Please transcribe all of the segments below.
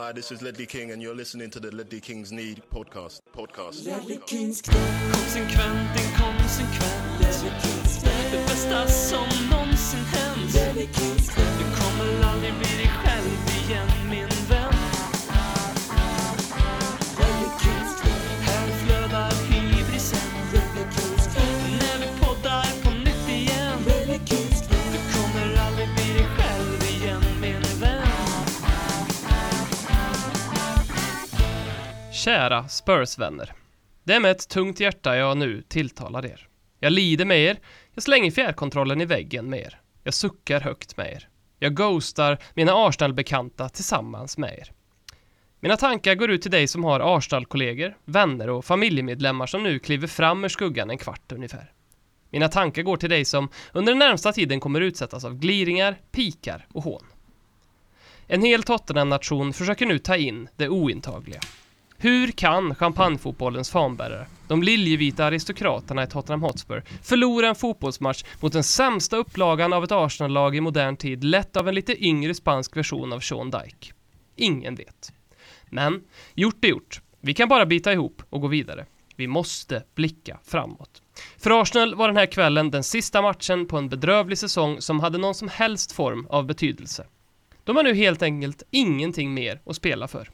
Hi, this is Ledley King, and you're listening to the Ledley Kings Need podcast. Podcast. Konsekvent, inkonsekvent Det bästa som någonsin hänt. Du kommer aldrig bli dig själv igen min vän Kära Spurs-vänner. Det är med ett tungt hjärta jag nu tilltalar er. Jag lider med er, jag slänger fjärrkontrollen i väggen med er. Jag suckar högt med er. Jag ghostar mina Arsenal-bekanta tillsammans med er. Mina tankar går ut till dig som har Arsenal-kollegor, vänner och familjemedlemmar som nu kliver fram ur skuggan en kvart ungefär. Mina tankar går till dig som under den närmsta tiden kommer utsättas av gliringar, pikar och hån. En hel Tottenham-nation försöker nu ta in det ointagliga. Hur kan champagnefotbollens fanbärare, de liljevita aristokraterna i Tottenham Hotspur, förlora en fotbollsmatch mot den sämsta upplagan av ett Arsenal-lag i modern tid, lett av en lite yngre spansk version av Sean Dyke? Ingen vet. Men, gjort är gjort. Vi kan bara bita ihop och gå vidare. Vi måste blicka framåt. För Arsenal var den här kvällen den sista matchen på en bedrövlig säsong som hade någon som helst form av betydelse. De har nu helt enkelt ingenting mer att spela för.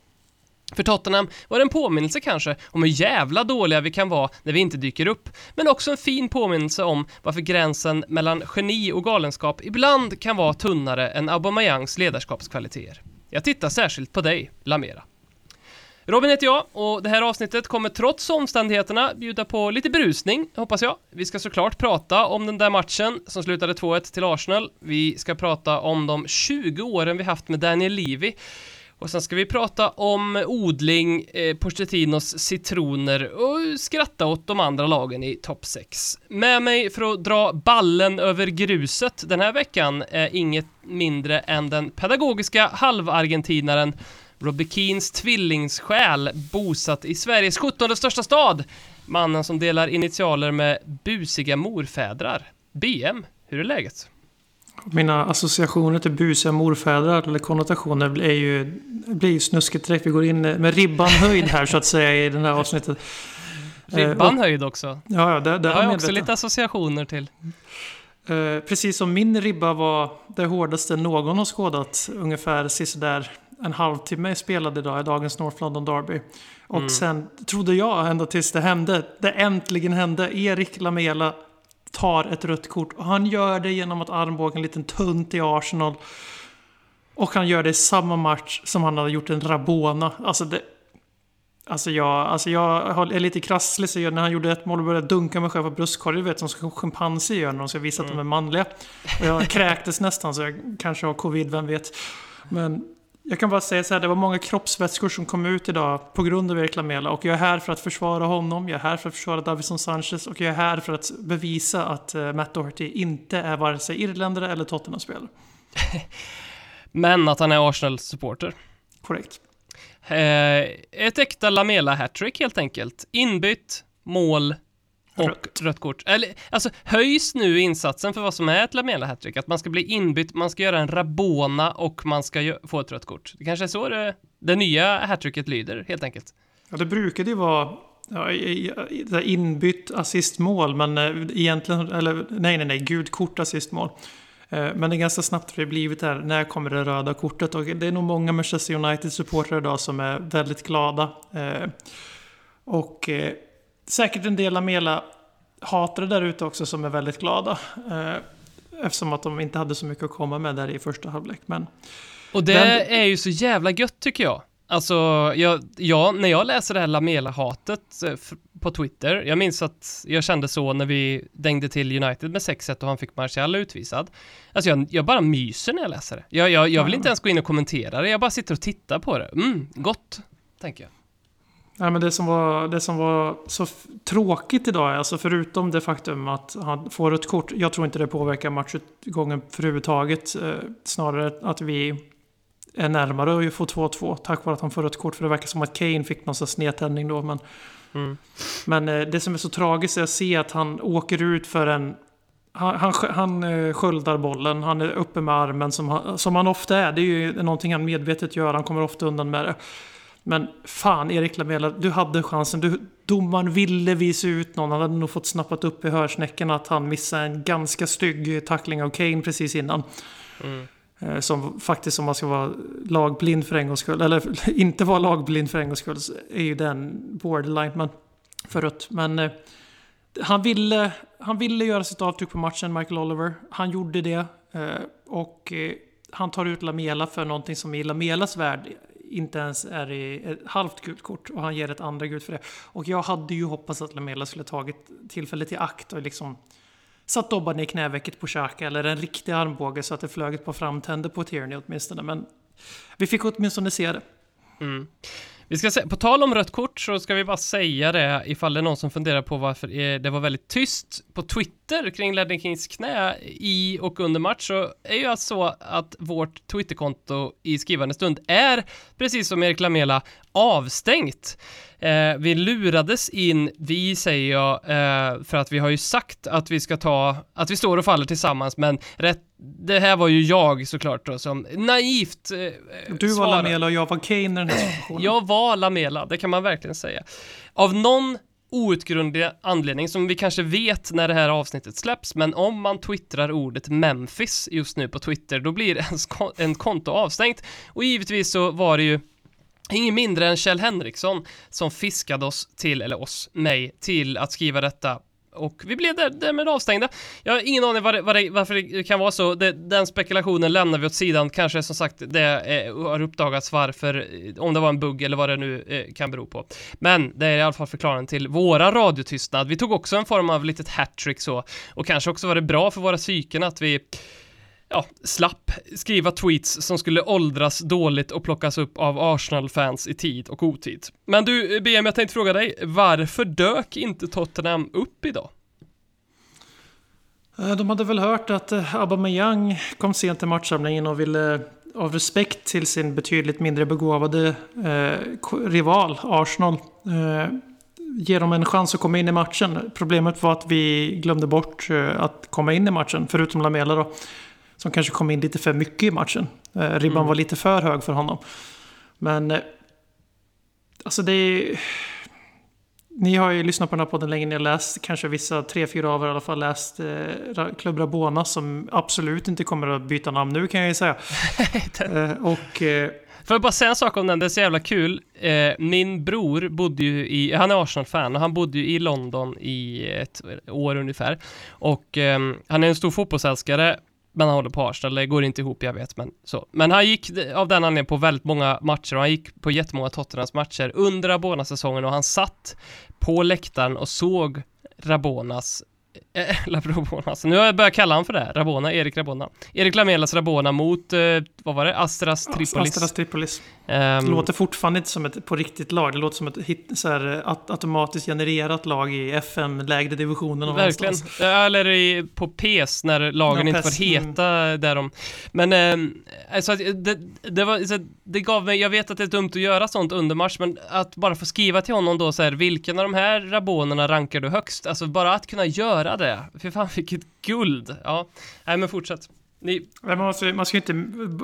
För Tottenham var det en påminnelse kanske om hur jävla dåliga vi kan vara när vi inte dyker upp, men också en fin påminnelse om varför gränsen mellan geni och galenskap ibland kan vara tunnare än Aubameyangs ledarskapskvaliteter. Jag tittar särskilt på dig, Lamera. Robin heter jag och det här avsnittet kommer trots omständigheterna bjuda på lite brusning, hoppas jag. Vi ska såklart prata om den där matchen som slutade 2-1 till Arsenal. Vi ska prata om de 20 åren vi haft med Daniel Levy. Och sen ska vi prata om odling, eh, Pochettinos citroner och skratta åt de andra lagen i topp 6. Med mig för att dra ballen över gruset den här veckan är inget mindre än den pedagogiska halvargentinaren Robbie Keens tvillingssjäl bosatt i Sveriges 17 största stad. Mannen som delar initialer med busiga morfädrar. BM, hur är läget? Mina associationer till busiga morfädrar eller konnotationer är ju, blir ju snuskigt direkt. Vi går in med ribban höjd här så att säga i det här avsnittet. Ribban Eh, höjd också. Ja, ja, det, det har jag också lite associationer till. Eh, precis som min ribba var det hårdaste någon har skådat ungefär sisådär en halvtimme spelade idag i dagens North London Derby. Och Mm. sen trodde jag ända tills det hände, det äntligen hände, Erik Lamela tar ett rött kort. Och han gör det genom att armbåga en liten tunt i Arsenal. Och han gör det i samma match som han hade gjort en Rabona. Alltså det... Alltså jag, alltså jag är lite krasslig så jag, när han gjorde ett mål och började dunka mig själv på bröstkorgen, vet som schimpanser gör när de ska visa att de är manliga. Och jag kräktes nästan så jag kanske har covid, vem vet. Men jag kan bara säga så här, det var många kroppsvätskor som kom ut idag på grund av Erik Lamela och jag är här för att försvara honom, jag är här för att försvara Davison Sanchez och jag är här för att bevisa att eh, Matt Doherty inte är vare sig irländare eller Tottenham-spelare. Men att han är Arsenal-supporter. Korrekt. Eh, ett äkta Lamela hattrick helt enkelt. Inbytt, mål och Rött. rött, kort. Eller, alltså höjs nu insatsen för vad som är ett Lamela hattrick? Att man ska bli inbytt, man ska göra en Rabona och man ska få ett rött kort. Det kanske är så det, det nya hattricket lyder, helt enkelt. Ja, det brukade ju vara ja, här inbytt assistmål, men eh, egentligen, eller nej, nej, nej, gult kort assistmål. Eh, Men det är ganska snabbt har det blivit där, när kommer det röda kortet? Och det är nog många Manchester United-supportrar idag som är väldigt glada. Eh, Och säkert en del Amela hatare där ute också som är väldigt glada. Eh, Eftersom att de inte hade så mycket att komma med där i första halvlek. Men Och det Den- är ju så jävla gött tycker jag. Alltså, jag, jag, när jag läser det här Lamela-hatet eh, på Twitter, jag minns att jag kände så när vi dängde till United med 6-1 och han fick Martial utvisad. Alltså jag, jag bara myser när jag läser det. Jag, jag, jag vill inte ens gå in och kommentera det, jag bara sitter och tittar på det. Mm, gott, tänker jag. Nej, men det, som var, det som var så tråkigt idag, alltså förutom det faktum att han får ett kort. Jag tror inte det påverkar matchutgången överhuvudtaget. Eh, snarare att vi är närmare att få 2-2 tack vare att han får ett kort. För det verkar som att Kane fick någon sorts nedtändning då. Men, Mm. men eh, det som är så tragiskt är att se att han åker ut för en Han, han, han eh, sköldar bollen, han är uppe med armen som han, som han ofta är. Det är ju någonting han medvetet gör, han kommer ofta undan med det. Men fan Erik Lamela, du hade chansen. Du, domaren ville visa ut någon. Han hade nog fått snappat upp i hörsnäckan att han missade en ganska stygg tackling av Kane precis innan. Eh, Som faktiskt, om man ska vara lagblind för en gångs skull, eller inte vara lagblind för en gångs skull, är ju den borderline men, för rött. Men eh, han, ville, han ville göra sitt avtryck på matchen, Michael Oliver. Han gjorde det. eh, Och eh, han tar ut Lamela för någonting som i Lamelas värld inte ens är i ett halvt gult kort. Och han ger ett andra gult för det. Och jag hade ju hoppats att Lamela skulle tagit tillfället i akt och liksom satt dobban i knävecket på Xhaka eller en riktig armbåge så att det flög ett par framtänder på Tierney åtminstone. Men vi fick åtminstone se det. Mm. Vi ska se, på tal om rött kort så ska vi bara säga det ifall det är någon som funderar på varför eh, det var väldigt tyst på Twitter kring Ledley Kings knä i och under match så är ju alltså så att vårt Twitterkonto i skrivande stund är precis som Erik Lamela avstängt. Eh, vi lurades in, vi säger jag, eh, för att vi har ju sagt att vi ska ta, att vi står och faller tillsammans, men rätt, det här var ju jag såklart då som naivt eh, Du var. Lamela och jag var Kane i den här situationen. Jag var Lamela, det kan man verkligen säga. Av någon outgrundlig anledning som vi kanske vet när det här avsnittet släpps, men om man twittrar ordet Memphis just nu på Twitter, då blir ens kon- en konto avstängt. Och givetvis så var det ju Ingen mindre än Kjell Henriksson som fiskade oss till, eller oss, mig, till att skriva detta. Och vi blev där- därmed avstängda. Jag har ingen aning var det, det, varför det kan vara så. Det, den spekulationen lämnar vi åt sidan. Kanske som sagt det är, har uppdagats varför, eh, om det var en bugg eller vad det nu eh, kan bero på. Men det är i alla fall förklaringen till våra radiotystnad. Vi tog också en form av litet hattrick så. Och kanske också var det bra för våra psyken att vi ja, slapp skriva tweets som skulle åldras dåligt och plockas upp av Arsenal-fans i tid och otid. Men du, eh, BM, jag tänkte fråga dig, varför dök inte Tottenham upp idag? Eh, de hade väl hört att eh, Aubameyang kom sent till matchsamlingen och ville av respekt till sin betydligt mindre begåvade eh, rival Arsenal eh, ge dem en chans att komma in i matchen. Problemet var att vi glömde bort eh, att komma in i matchen, förutom Lamela då. Som kanske kom in lite för mycket i matchen. Eh, ribban var lite för hög för honom. Men eh, alltså det är... Ni har ju lyssnat på den här podden länge, ni har läst, kanske vissa, tre, fyra av er i alla fall, läst eh, Club Rabona som absolut inte kommer att byta namn nu kan jag ju säga. eh, och eh, Får jag bara säga en sak om den, det är så jävla kul. Eh, min bror bodde ju i, han är Arsenal-fan och han bodde ju i London i ett år ungefär. Och ehm, han är en stor fotbollsälskare, men han håller på Arsenal, det går inte ihop jag vet, men så. Men han gick av den anledningen på väldigt många matcher och han gick på jättemånga Tottenhams matcher under Rabona-säsongen och han satt på läktaren och såg Rabonas Eh, Rabonas. Nu har jag börjat kalla han för det. Rabona, Erik Rabona. Erik Lamelas Rabona mot, eh, vad var det? Astras Tripolis. Astras Tripolis. Det låter fortfarande inte som ett på riktigt lag. Det låter som ett hit, så här, eh, at, automatiskt genererat lag i FM, lägre divisionen. Verkligen. någonstans. Ja, Eller i, på PES när lagen Ja, inte PES, får heta där de... Men ehm, alltså, att det, det var, så det gav mig, jag vet att det är dumt att göra sånt under match, men att bara få skriva till honom då så här, vilken av de här rabonerna rankar du högst? Alltså bara att kunna göra det. För fan vilket guld. Ja, nej men fortsätt. Ni, Man, måste, man ska inte,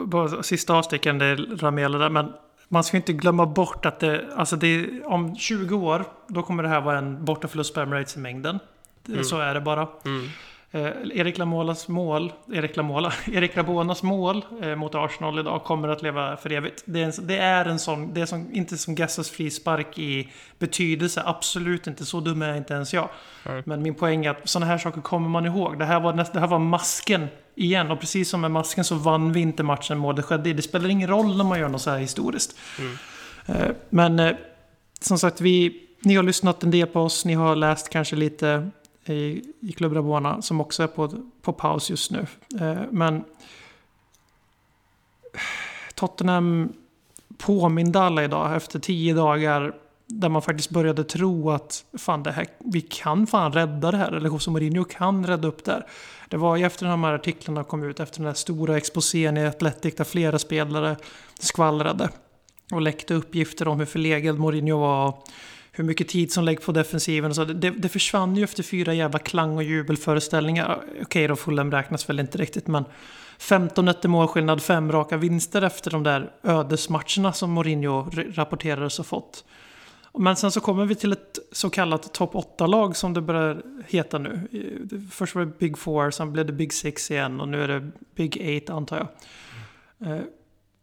bara sista avstickande Ramela där, men man ska inte glömma bort att det, alltså det, om 20 år, då kommer det här vara en bortaförlust på Emirates i mängden. Det- Så är det bara. mm. Eh, Erik Lamolas mål, Erik Lamola, Erik Rabonas mål eh, mot Arsenal idag kommer att leva för evigt. Det är en, det är en sån, det är som, inte som Gessas frispark i betydelse, absolut inte. Så dum är inte ens jag. Nej. Men min poäng är att sådana här saker kommer man ihåg. Det här var, näst, det här var masken igen. Och precis som med masken så vann vi inte matchen målet skedde i. Det spelar ingen roll när man gör något så här historiskt. Eh, Men eh, som sagt, vi, ni har lyssnat en del på oss. Ni har läst kanske lite i, i Club Rabona som också är på, på paus just nu. Eh, Men Tottenham påminde alla idag efter tio dagar där man faktiskt började tro att fan det här, vi kan fan rädda det här. Eller José Mourinho kan rädda upp det här. Det var ju efter de här artiklarna kom ut, efter den här stora exposén i Athletic där flera spelare skvallrade och läckte uppgifter om hur förlegad Mourinho var hur mycket tid som läggs på defensiven och så. Det, det försvann ju efter fyra jävla klang och jubelföreställningar. Okej då, Fulham räknas väl inte riktigt men 15 1 målskillnad, fem raka vinster efter de där ödesmatcherna som Mourinho rapporterades ha fått. Men sen så kommer vi till ett så kallat topp 8-lag som det börjar heta nu. Först var det Big Four, sen blev det Big Six igen och nu är det Big Eight antar jag. Mm.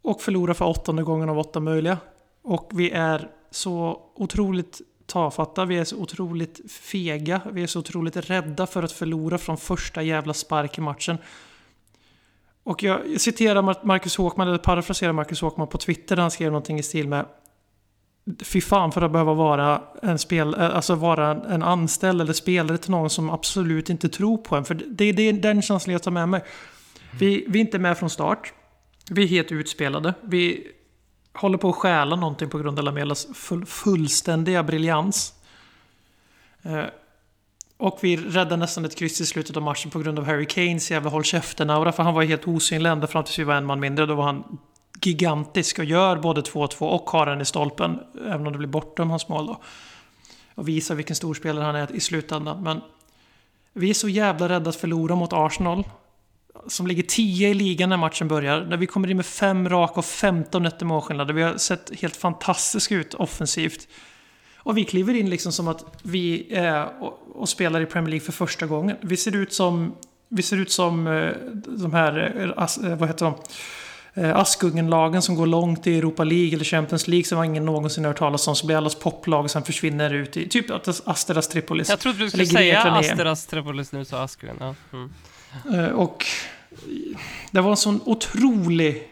Och förlorar för åttonde gången av åtta möjliga. Och vi är så otroligt tafatta, vi är så otroligt fega, vi är så otroligt rädda för att förlora från första jävla spark i matchen. Och jag citerar Marcus Håkman, eller parafraserar Marcus Håkman på Twitter, där han skrev någonting i stil med Fy fan för att behöva vara en, spel, eh, alltså vara en anställd eller spelare till någon som absolut inte tror på en. För det är, det är den känslan jag tar med mig. Vi, vi är inte med från start. Vi är helt utspelade. Vi håller på att stjäla någonting på grund av Lamelas full, fullständiga briljans. Eh, och vi räddade nästan ett kryss i slutet av matchen på grund av Harry Kanes jävla håll käften-aura. För han var helt osynlig ända fram tills vi var en man mindre. Då var han gigantisk och gör både 2-2 och har den i stolpen. Även om det blir bortom hans mål då. Och visar vilken stor spelare han är i slutändan. Men vi är så jävla rädda att förlora mot Arsenal. Som ligger 10 i ligan när matchen börjar. När vi kommer in med fem raka och 15 efter målskillnad. Vi har sett helt fantastiska ut offensivt. Och vi kliver in liksom som att vi är och, och spelar i Premier League för första gången. Vi ser ut som, vi ser ut som eh, de här, eh, vad heter de? eh, Askungenlagen som går långt i Europa League eller Champions League som ingen någonsin hört talas om. Så blir allas poplag och sen försvinner ut i typ Asteras Tripolis. Jag trodde du skulle säga Asteras Tripolis nu, så Askungen. Ja. Mm. Eh, och det var en sån otrolig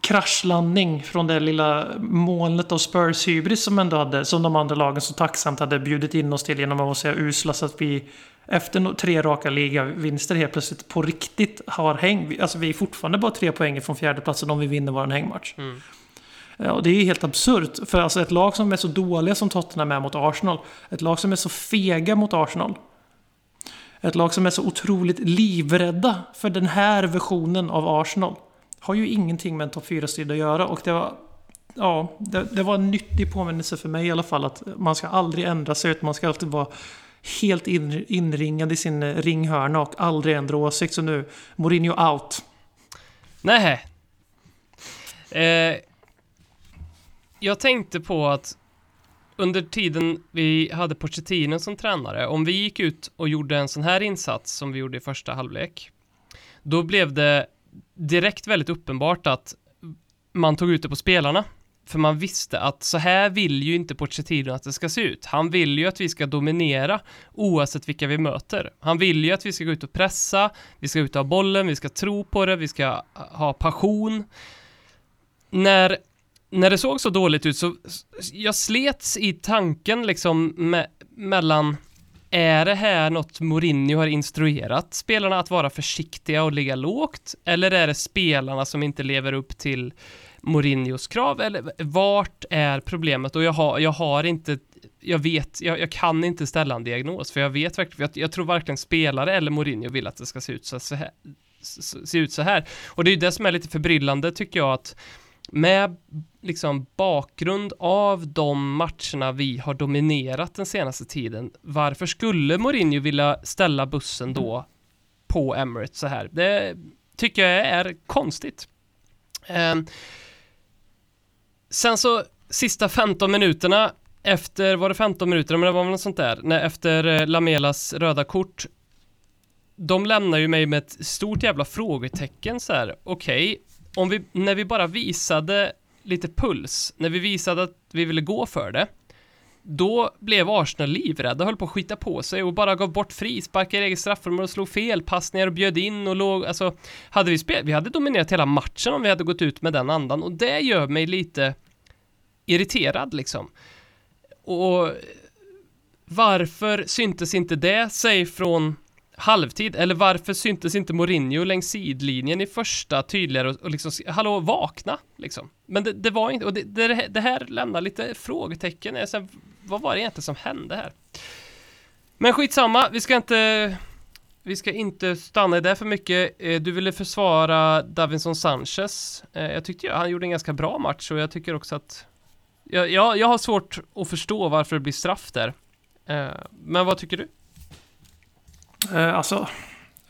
kraschlandning från det lilla molnet av Spurs hybris som ändå hade, som de andra lagen så tacksamt hade bjudit in oss till genom att vara så usla så att vi efter tre raka ligavinster helt plötsligt på riktigt har häng. Alltså vi är fortfarande bara tre poäng från fjärdeplatsen om vi vinner vår hängmatch. Mm. Och det är helt absurt. För alltså ett lag som är så dåliga som Tottenham är mot Arsenal. Ett lag som är så fega mot Arsenal. Ett lag som är så otroligt livrädda för den här versionen av Arsenal. Har ju ingenting med en topp 4-strid att göra. Och det var, ja, det, det, var en nyttig påminnelse för mig i alla fall. Att man ska aldrig ändra sig. Utan man ska alltid vara helt in, inringad i sin eh, ringhörna och aldrig ändra åsikt. Så nu, Mourinho out. Nej. Eh, jag tänkte på att under tiden vi hade Pochettino som tränare, om vi gick ut och gjorde en sån här insats som vi gjorde i första halvlek, då blev det direkt väldigt uppenbart att man tog ut det på spelarna. För man visste att så här vill ju inte Pochettino att det ska se ut. Han vill ju att vi ska dominera oavsett vilka vi möter. Han vill ju att vi ska gå ut och pressa, vi ska ut och ha bollen, vi ska tro på det, vi ska ha passion. När, när det såg så dåligt ut så jag slets i tanken liksom me mellan är det här något Mourinho har instruerat spelarna att vara försiktiga och ligga lågt? Eller är det spelarna som inte lever upp till Mourinhos krav eller vart är problemet? Och jag har, jag har inte, jag vet, jag, jag kan inte ställa en diagnos för jag vet verkligen, jag, jag tror varken spelare eller Mourinho vill att det ska se ut så, så här, se ut så här. Och det är ju det som är lite förbryllande tycker jag att med liksom bakgrund av de matcherna vi har dominerat den senaste tiden, varför skulle Mourinho vilja ställa bussen då på Emirates så här? Det tycker jag är konstigt. Um, Sen så sista 15 minuterna efter, var det 15 minuter, men det var väl något sånt där, när, efter eh, Lamelas röda kort de lämnar ju mig med ett stort jävla frågetecken så här. Okej, okay, om vi, när vi bara visade lite puls, när vi visade att vi ville gå för det, då blev Arsenal livrädda, höll på att skita på sig och bara gav bort frisparkar i eget straffområde och slog fel passningar och bjöd in och låg, alltså, hade vi spelat, vi hade dominerat hela matchen om vi hade gått ut med den andan och det gör mig lite irriterad liksom. Och varför syntes inte det sig från halvtid? Eller varför syntes inte Mourinho längs sidlinjen i första tydligare och, och liksom, hallå, vakna liksom. Men det, det var inte, och det, det, det, här lämnar lite frågetecken. Alltså, vad var det egentligen som hände här? Men skitsamma, vi ska inte vi ska inte stanna i det för mycket. Eh, du ville försvara Davinson Sanchez. Eh, jag tyckte han gjorde en ganska bra match och jag tycker också att Jag, jag, jag har svårt att förstå varför det blir straff där. Eh, men vad tycker du? Eh, alltså,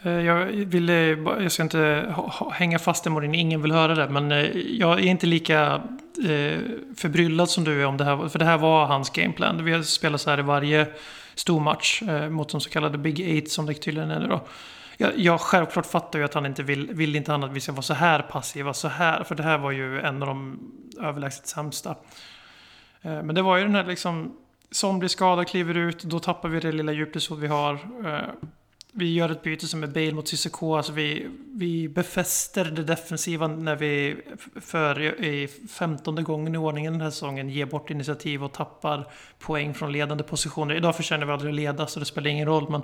eh, jag ville, eh, jag ska inte hänga fast i Morin, ingen vill höra det. Men eh, jag är inte lika eh, förbryllad som du är om det här. För det här var hans gameplan. Vi har spelat så här i varje stormatch eh, mot de så kallade Big Eight som det tydligen är nu då. Jag, jag självklart fattar ju att han inte vill, vill inte han att vi ska vara så här passiva, så här. För det här var ju en av de överlägset sämsta. Eh, Men det var ju den här liksom, som blir skadad, kliver ut, då tappar vi det lilla djupledshoot vi har. Eh, vi gör ett byte som är Bale mot Cissoko, alltså vi, vi befäster det defensiva när vi för i femtonde gången i ordningen den här säsongen ger bort initiativ och tappar poäng från ledande positioner. Idag förtjänar vi aldrig att leda så det spelar ingen roll men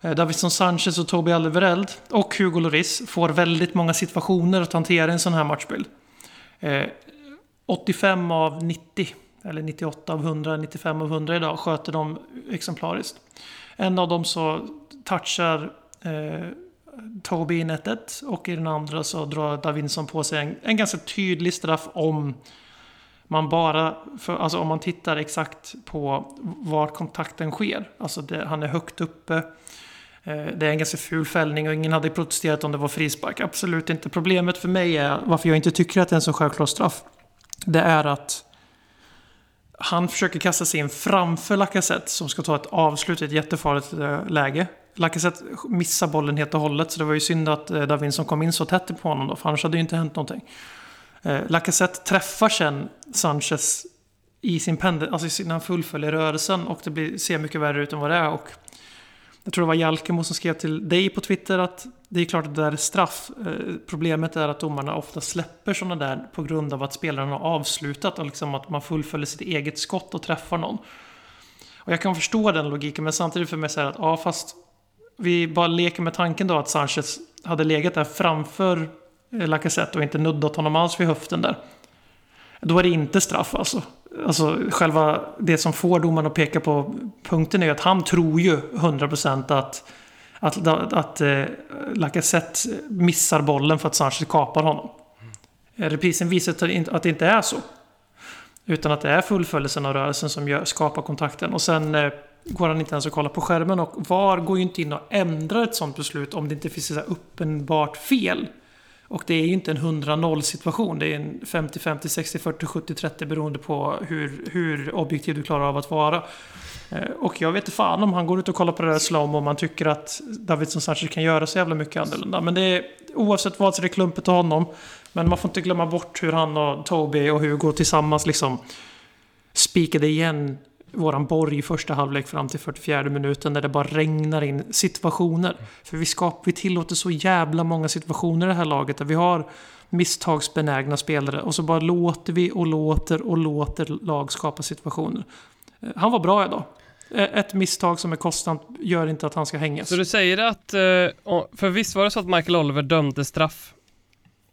eh, Davison Sanchez och Tobi Alvereld och Hugo Lloris får väldigt många situationer att hantera i en sån här matchbild. Eh, 85 av 90, eller 98 av 100, 95 av 100 idag sköter de exemplariskt. En av dem så touchar eh, Toby i nätet och i den andra så drar Davinson på sig en, en ganska tydlig straff om man bara, för, alltså om man tittar exakt på var kontakten sker. Alltså det, han är högt uppe. Eh, Det är en ganska ful fällning och ingen hade protesterat om det var frispark. Absolut inte. Problemet för mig är varför jag inte tycker att det är en så självklar straff. Det är att han försöker kasta sig in framför Lacazette som ska ta ett avslut i ett jättefarligt eh, läge. Lacazette missar bollen helt och hållet så det var ju synd att eh, Davinson kom in så tätt på honom då för annars hade det ju inte hänt någonting. Eh, Lacazette träffar sen Sanchez i sin pendel, alltså när han fullföljer rörelsen och det blir, ser mycket värre ut än vad det är. Och jag tror det var Jalkemo som skrev till dig på Twitter att det är klart att det där är straff. Eh, Problemet är att domarna ofta släpper sådana där på grund av att spelaren har avslutat och liksom att man fullföljer sitt eget skott och träffar någon. Och jag kan förstå den logiken men samtidigt för mig så här att ja fast vi bara leker med tanken då att Sanchez hade legat där framför eh, Lacazette och inte nuddat honom alls vid höften där. Då är det inte straff alltså. Alltså själva det som får domaren att peka på punkten är ju att han tror ju 100% att att, att, att eh, Lacazette missar bollen för att Sanchez kapar honom. Eh, reprisen visar att det inte- att det inte är så. Utan att det är fullföljelsen av rörelsen som gör, skapar kontakten. Och sen eh, går han inte ens att kolla på skärmen och VAR går ju inte in och ändrar ett sånt beslut om det inte finns så här uppenbart fel. Och det är ju inte en 100-0 situation. Det är en 50-50, 60-40, 70-30 beroende på hur, hur objektiv du klarar av att vara. Eh, och jag vet inte fan om han går ut och kollar på det där slom och man tycker att Davidson Sanchez kan göra så jävla mycket annorlunda. Men det är, oavsett vad så är det klumpet av honom. Men man får inte glömma bort hur han och Toby och Hugo tillsammans liksom spikade igen våran borg i första halvlek fram till 44 minuten där det bara regnar in situationer. För vi, skap, vi tillåter så jävla många situationer i det här laget där vi har misstagsbenägna spelare och så bara låter vi och låter och låter lag skapa situationer. Eh, Han var bra idag. Eh, Ett misstag som är kostsamt gör inte att han ska hängas. Så du säger att, eh, för visst var det så att Michael Oliver dömde straff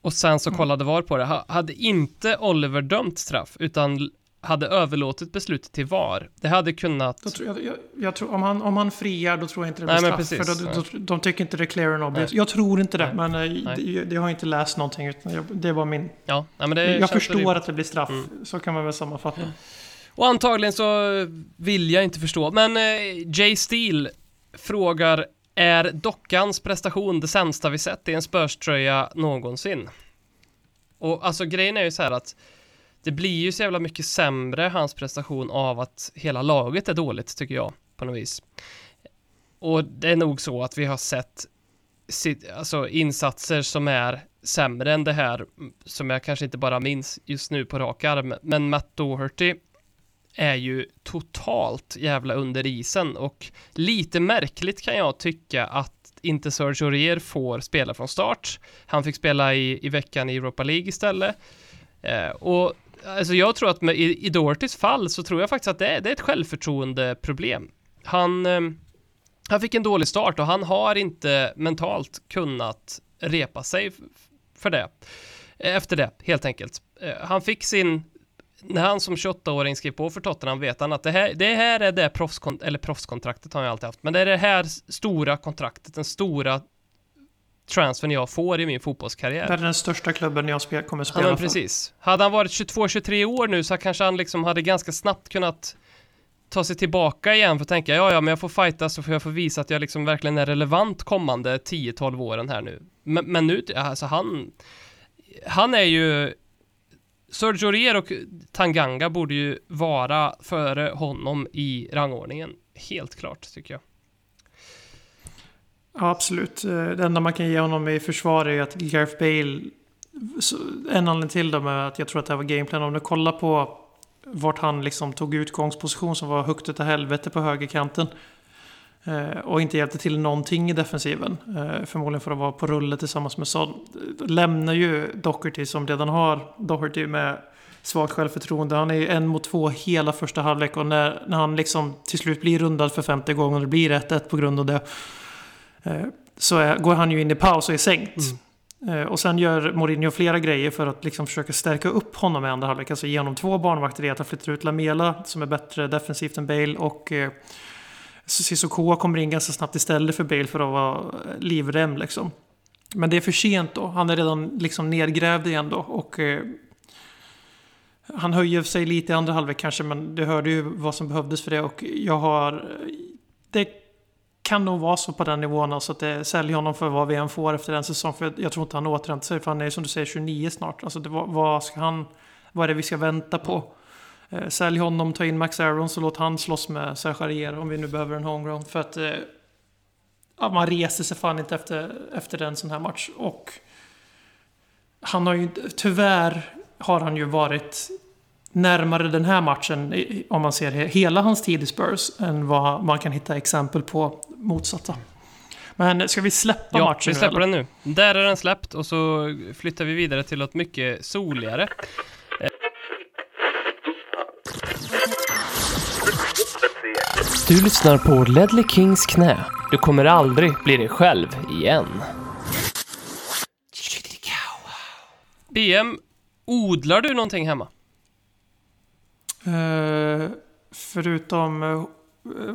och sen så kollade VAR på det. Ha- Hade inte Oliver dömt straff utan hade överlåtit beslutet till VAR, det hade kunnat... Tror jag, jag, jag tror, om, han, om han friar då tror jag inte det blir Nej, straff. precis. för då, då, de tycker inte det är clear and obvious. Jag tror inte det, men eh, Nej. det, det har jag inte läst någonting. Utan jag, det var min... Ja, nej, men det jag förstår rimligt. att det blir straff. Mm. Så kan man väl sammanfatta. Och antagligen så vill jag inte förstå. Men eh, Jay Steele frågar Är dockans prestation det sämsta vi sett i en Spurs-tröja någonsin? Och alltså grejen är ju så här att det blir ju så jävla mycket sämre hans prestation av att hela laget är dåligt tycker jag på något vis. Och det är nog så att vi har sett sitt, alltså insatser som är sämre än det här som jag kanske inte bara minns just nu på rak arm. Men Matt Doherty är ju totalt jävla under isen och lite märkligt kan jag tycka att inte Serge Aurier får spela från start. Han fick spela i, i veckan i Europa League istället. Eh, och alltså jag tror att med, i, i Dohertys fall så tror jag faktiskt att det är, det är ett självförtroendeproblem. Han, eh, han fick en dålig start och han har inte mentalt kunnat repa sig för det. Eh, efter det, helt enkelt. Eh, Han fick sin när han som 28-åring skrev på för Tottenham vet han att det här, det här är det proffskon- eller proffskontraktet har han ju alltid haft, men det är det här stora kontraktet, den stora transfern jag får i min fotbollskarriär. Det är den största klubben jag spel, kommer Ja, spela men för. precis. Hade han varit 22-23 år nu så kanske han liksom hade ganska snabbt kunnat ta sig tillbaka igen för att tänka, ja, ja, men jag får fighta så får jag få visa att jag liksom verkligen är relevant kommande 10-12 åren här nu. Men, men nu, alltså han, han är ju, Sergio Rier och Tanganga borde ju vara före honom i rangordningen. Helt klart, tycker jag. Ja, absolut. Eh, det enda man kan ge honom i försvar är att Gareth Bale... En anledning till det med att jag tror att det här var gameplan. Om du kollar på vart han liksom tog utgångsposition som var högt utav helvete på högerkanten. Eh, och inte hjälpte till någonting i defensiven. Eh, förmodligen för att vara på rulle tillsammans med Son. Lämnar ju Doherty som redan har Doherty med svagt självförtroende. Han är ju en mot två hela första halvlek och när, när han liksom till slut blir rundad för femte gången och det blir 1-1 på grund av det eh, Så är, går han ju in i paus och är sänkt. Eh, Och sen gör Mourinho flera grejer för att liksom försöka stärka upp honom i andra halvlek. Alltså ge honom två barnvakter i att han flyttar ut Lamela som är bättre defensivt än Bale och eh, Sissoko kommer in ganska snabbt istället för Bale för att vara livrem liksom. Men det är för sent då. Han är redan liksom nedgrävd igen då och eh, han höjer sig lite i andra halvlek kanske men du hörde ju vad som behövdes för det och jag har... Det kan nog vara så på den nivån alltså att det säljer honom för vad vi än får efter en säsong. För jag tror inte han återhämtar sig för han är som du säger 29 snart. Alltså det, vad, vad ska han... Vad är det vi ska vänta på? Eh, sälj honom, ta in Max Aaron och låt han slåss med Sergio om vi nu behöver en homegrown. För att eh, ja, man reser sig fan inte efter, efter en sån här match. Och han har ju tyvärr har han ju varit närmare den här matchen, om man ser hela hans tid i Spurs, än vad man kan hitta exempel på motsatta. Men ska vi släppa Ja, matchen vi nu, släpper eller? den nu. Där är den släppt och så flyttar vi vidare till något mycket soligare. Du lyssnar på Ledley Kings knä. Du kommer aldrig bli dig själv igen. BM, odlar du någonting hemma? Eh, förutom, eh,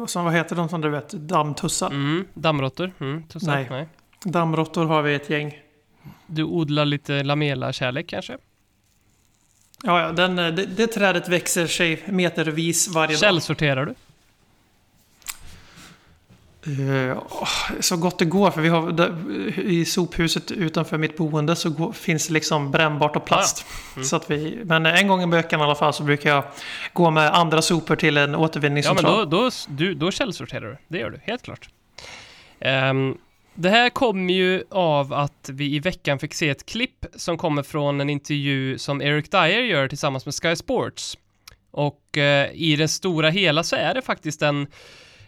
som- vad heter de som du vet, dammtussar. Mm, dammråttor? Mm, tussar? Nej. Nej. Dammråttor har vi ett gäng. Du odlar lite lamela-kärlek kanske? Ja, ja den, eh, det, det trädet växer sig metervis varje dag. Källsorterar du? Eh, så gott det går, för vi har i sophuset utanför mitt boende så finns det liksom brännbart och plast. Mm. Så att vi, men en gång i veckan i alla fall så brukar jag gå med andra sopor till en Ja, men återvinningscentral. då, då, du, då källsorterar du. Det gör du, helt klart. Ehm, det här kommer ju av att vi i veckan fick se ett klipp som kommer från en intervju som Eric Dyer gör tillsammans med Sky Sports. Och eh, i det stora hela så är det faktiskt en...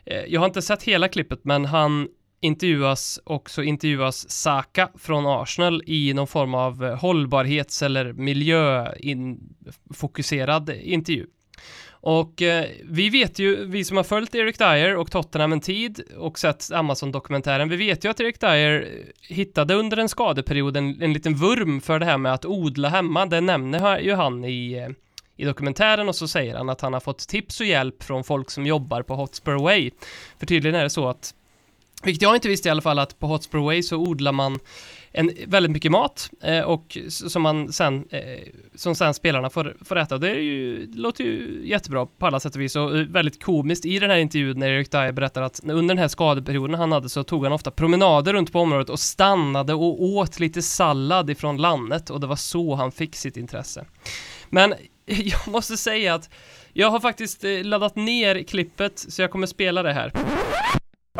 Eh, jag har inte sett hela klippet, men han intervjuas och så intervjuas Saka från Arsenal i någon form av eh, hållbarhets eller miljöfokuserad intervju. Och eh, vi vet ju, vi som har följt Eric Dyer och Tottenham en tid och sett Amazon-dokumentären, vi vet ju att Eric Dyer hittade under en skadeperiod en, en liten vurm för det här med att odla hemma. Det nämner ju han i, eh, i dokumentären och så säger han att han har fått tips och hjälp från folk som jobbar på Hotspur Way. För tydligen är det så att vilket jag inte visste i alla fall att på Hotspur Way så odlar man en, väldigt mycket mat eh, och som man sen, eh, som sen spelarna får, får äta. Det, är ju, det låter ju jättebra på alla sätt och vis och eh, väldigt komiskt i den här intervjun när Erik Dyer berättar att under den här skadeperioden han hade så tog han ofta promenader runt på området och stannade och åt lite sallad ifrån landet och det var så han fick sitt intresse. Men jag måste säga att jag har faktiskt eh, laddat ner klippet så jag kommer spela det här.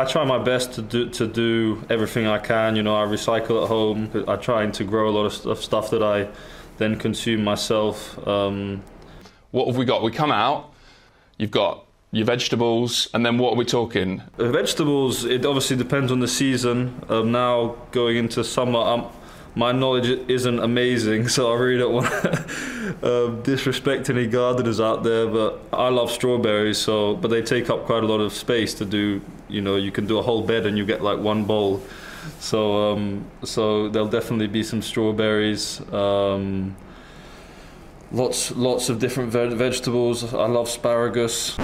I try my best to do to do everything I can. You know, I recycle at home. I try to grow a lot of stuff, stuff that I then consume myself. Um, What have we got? We come out, you've got your vegetables, and then what are we talking? uh, vegetables. It obviously depends on the season. Um, now going into summer, um, my knowledge isn't amazing, so I really don't want to um, disrespect any gardeners out there. But I love strawberries, so but they take up quite a lot of space to do. You know, you can do a whole bed and you get like one bowl. So um, so there'll definitely be some strawberries. Um, lots lots of different ve- vegetables. I love asparagus.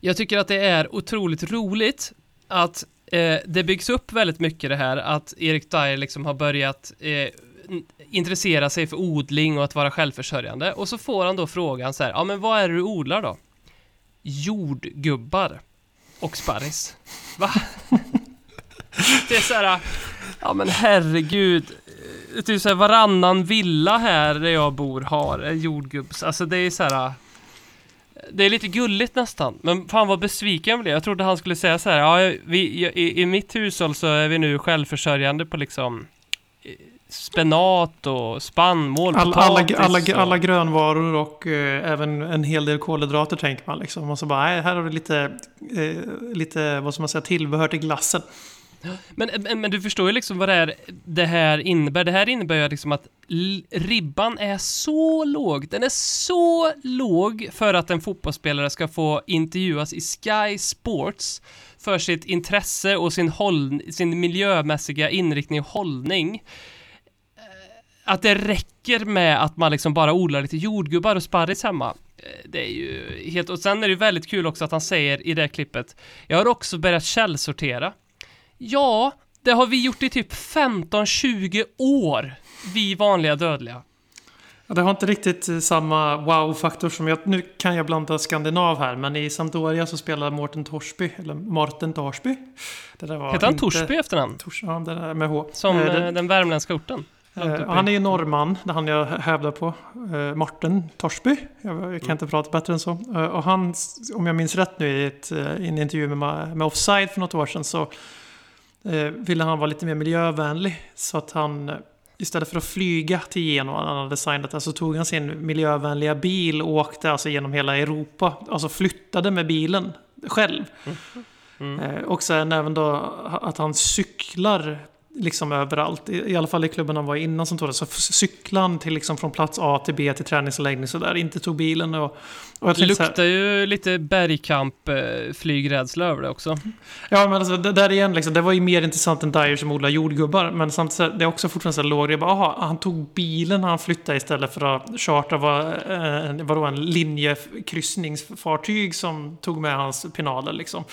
Jag tycker att det är otroligt roligt att eh, det byggs upp väldigt mycket det här att Erik Dyer liksom har börjat eh, intressera sig för odling och att vara självförsörjande. Och så får han då frågan så här, ja men vad är det du odlar då? Jordgubbar och sparris. Va? det är så här, ja men herregud. Typ så här, varannan villa här där jag bor har jordgubbs. Alltså det är så här. Det är lite gulligt nästan, men fan vad besviken jag blev. Jag trodde han skulle säga så här, ja, vi, i, i mitt hushåll så är vi nu självförsörjande på liksom eh, spenat och spannmål, All, alla, alla, och- alla grönvaror och eh, även en hel del kolhydrater tänker man liksom. Och så bara, här har du lite, eh, lite, vad ska man säga, tillbehör till glassen. Men, eh, men, men du förstår ju liksom vad det, här, det här innebär. Det här innebär ju liksom att ribban är så låg. Den är så låg för att en fotbollsspelare ska få intervjuas i Sky Sports för sitt intresse och sin, håll, sin miljömässiga inriktning och hållning. Eh, att det räcker med att man liksom bara odlar lite jordgubbar och sparris hemma. Eh, det är ju helt... Och sen är det ju väldigt kul också att han säger i det här klippet Jag har också börjat källsortera. Ja, det har vi gjort i typ 15-20 år, vi vanliga dödliga. Ja, det har inte riktigt eh, samma wow-faktor som jag... Nu kan jag blanda skandinav här, men i Sampdoria så spelar Mårten Torsby, eller Martin Torsby. Det där var Heter han inte- Torsby i efternamn? Tors, ja, det där med H. Som Eh, eh, det- den värmländska orten? Eh, han är ju norrman, det han jag hävdar på. Uh, Martin Torsby. Jag, jag kan inte prata bättre än så. Eh, och han, om jag minns rätt nu i, ett, eh, i en intervju med, med Offside för något år sedan så eh, ville han vara lite mer miljövänlig. Så att han eh, istället för att flyga till Genua, han hade designat det, så tog han sin miljövänliga bil och åkte alltså genom hela Europa. Alltså flyttade med bilen själv. Eh, och sen även då att han cyklar liksom överallt. I, I alla fall i klubben han var innan som tog det. Så cyklade han till liksom från plats A till B till träningsanläggning sådär. Inte tog bilen och... och Det luktar ju lite bergkamp eh, flygrädsla över det också. Ja, men alltså, det där igen, liksom, det var ju mer intressant än Dyer som odlar jordgubbar. Men samtidigt, det är också fortfarande så låg. Jag bara, aha, han tog bilen när han flyttade istället för att chartra vad, eh, vadå, en linjekryssningsfartyg som tog med hans pinaler liksom.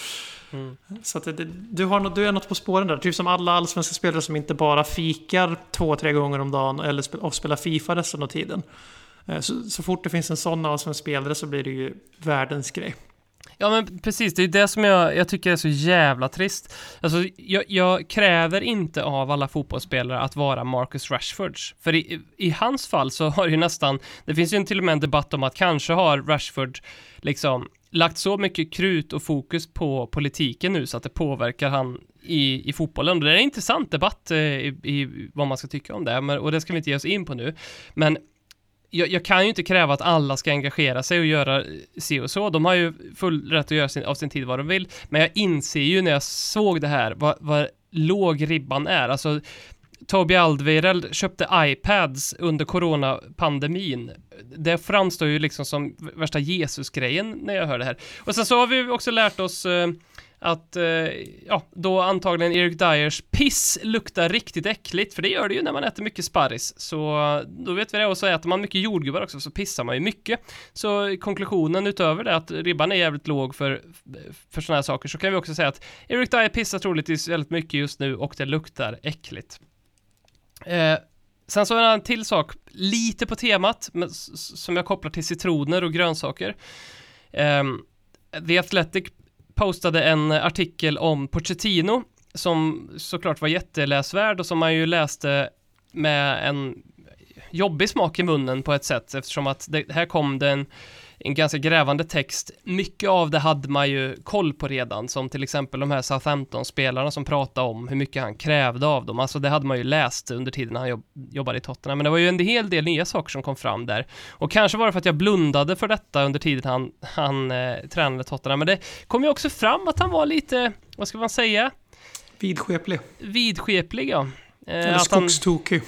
Mm. Så att det, du, har du är något på spåren där. Typ som alla allsvenska spelare som inte bara fikar två, tre gånger om dagen eller spel, och spelar Fifa resten av tiden. Eh, så, så fort det finns en sån allsvensk spelare så blir det ju världens grej. Ja men precis, det är det som jag, jag tycker är så jävla trist. Alltså, jag, jag kräver inte av alla fotbollsspelare att vara Marcus Rashfords. För i, i hans fall så har ju nästan, det finns ju till och med en debatt om att kanske har Rashford liksom lagt så mycket krut och fokus på politiken nu så att det påverkar han i, i fotbollen. Och det är en intressant debatt eh, i, i vad man ska tycka om det, men, och det ska vi inte ge oss in på nu. Men jag, jag kan ju inte kräva att alla ska engagera sig och göra eh, si och så. De har ju full rätt att göra sin, av sin tid vad de vill. Men jag inser ju när jag såg det här vad, vad låg ribban är. Alltså, Toby Aldvirel köpte iPads under coronapandemin. Det framstår ju liksom som värsta Jesus-grejen när jag hör det här. Och sen så har vi också lärt oss eh, att, eh, ja, då antagligen Eric Dyers piss luktar riktigt äckligt, för det gör det ju när man äter mycket sparris. Så eh, då vet vi det, och så äter man mycket jordgubbar också, så pissar man ju mycket. Så konklusionen utöver det, att ribban är jävligt låg för, för sådana här saker, så kan vi också säga att Eric Dyer pissar troligtvis väldigt mycket just nu och det luktar äckligt. Eh, sen så är det en till sak, lite på temat, men, som jag kopplar till citroner och grönsaker. Eh, The Athletic postade en artikel om Pochettino som såklart var jätteläsvärd och som man ju läste med en jobbig smak i munnen på ett sätt eftersom att det, här kom den en, ganska grävande text. Mycket av det hade man ju koll på redan, som till exempel de här Southampton-spelarna som pratade om hur mycket han krävde av dem. Alltså det hade man ju läst under tiden han jobb, jobbade i Tottenham, men det var ju en hel del nya saker som kom fram där. Och kanske var det för att jag blundade för detta under tiden han, han eh, tränade Tottenham, men det kom ju också fram att han var lite, vad ska man säga, Vidskeplig. vidskeplig ja. Eh, Eller han- skogstokig.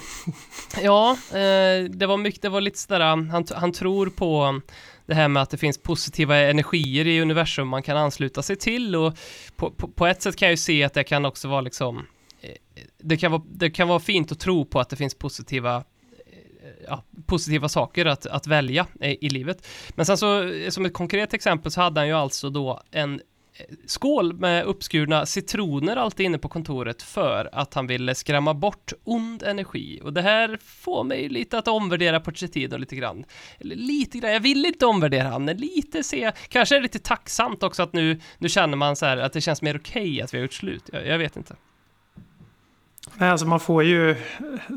Ja, eh, det var mycket, det var lite sådär, han, han tror på det här med att det finns positiva energier i universum man kan ansluta sig till och på, på, på ett sätt kan jag ju se att det kan också vara liksom eh, det kan vara, det kan vara fint att tro på att det finns positiva eh, Ja, positiva saker att, att välja i livet. Men sen så, eh, som ett konkret exempel så hade han ju alltså då en skål med uppskurna citroner alltid inne på kontoret för att han ville skrämma bort ond energi. Och det här får mig lite att omvärdera Pochettino lite grann. Eller lite grann, jag vill inte omvärdera han, lite se, kanske är det lite tacksamt också att nu, nu känner man så här att det känns mer okej att vi har gjort slut. Jag, jag vet inte. Nej, alltså man får ju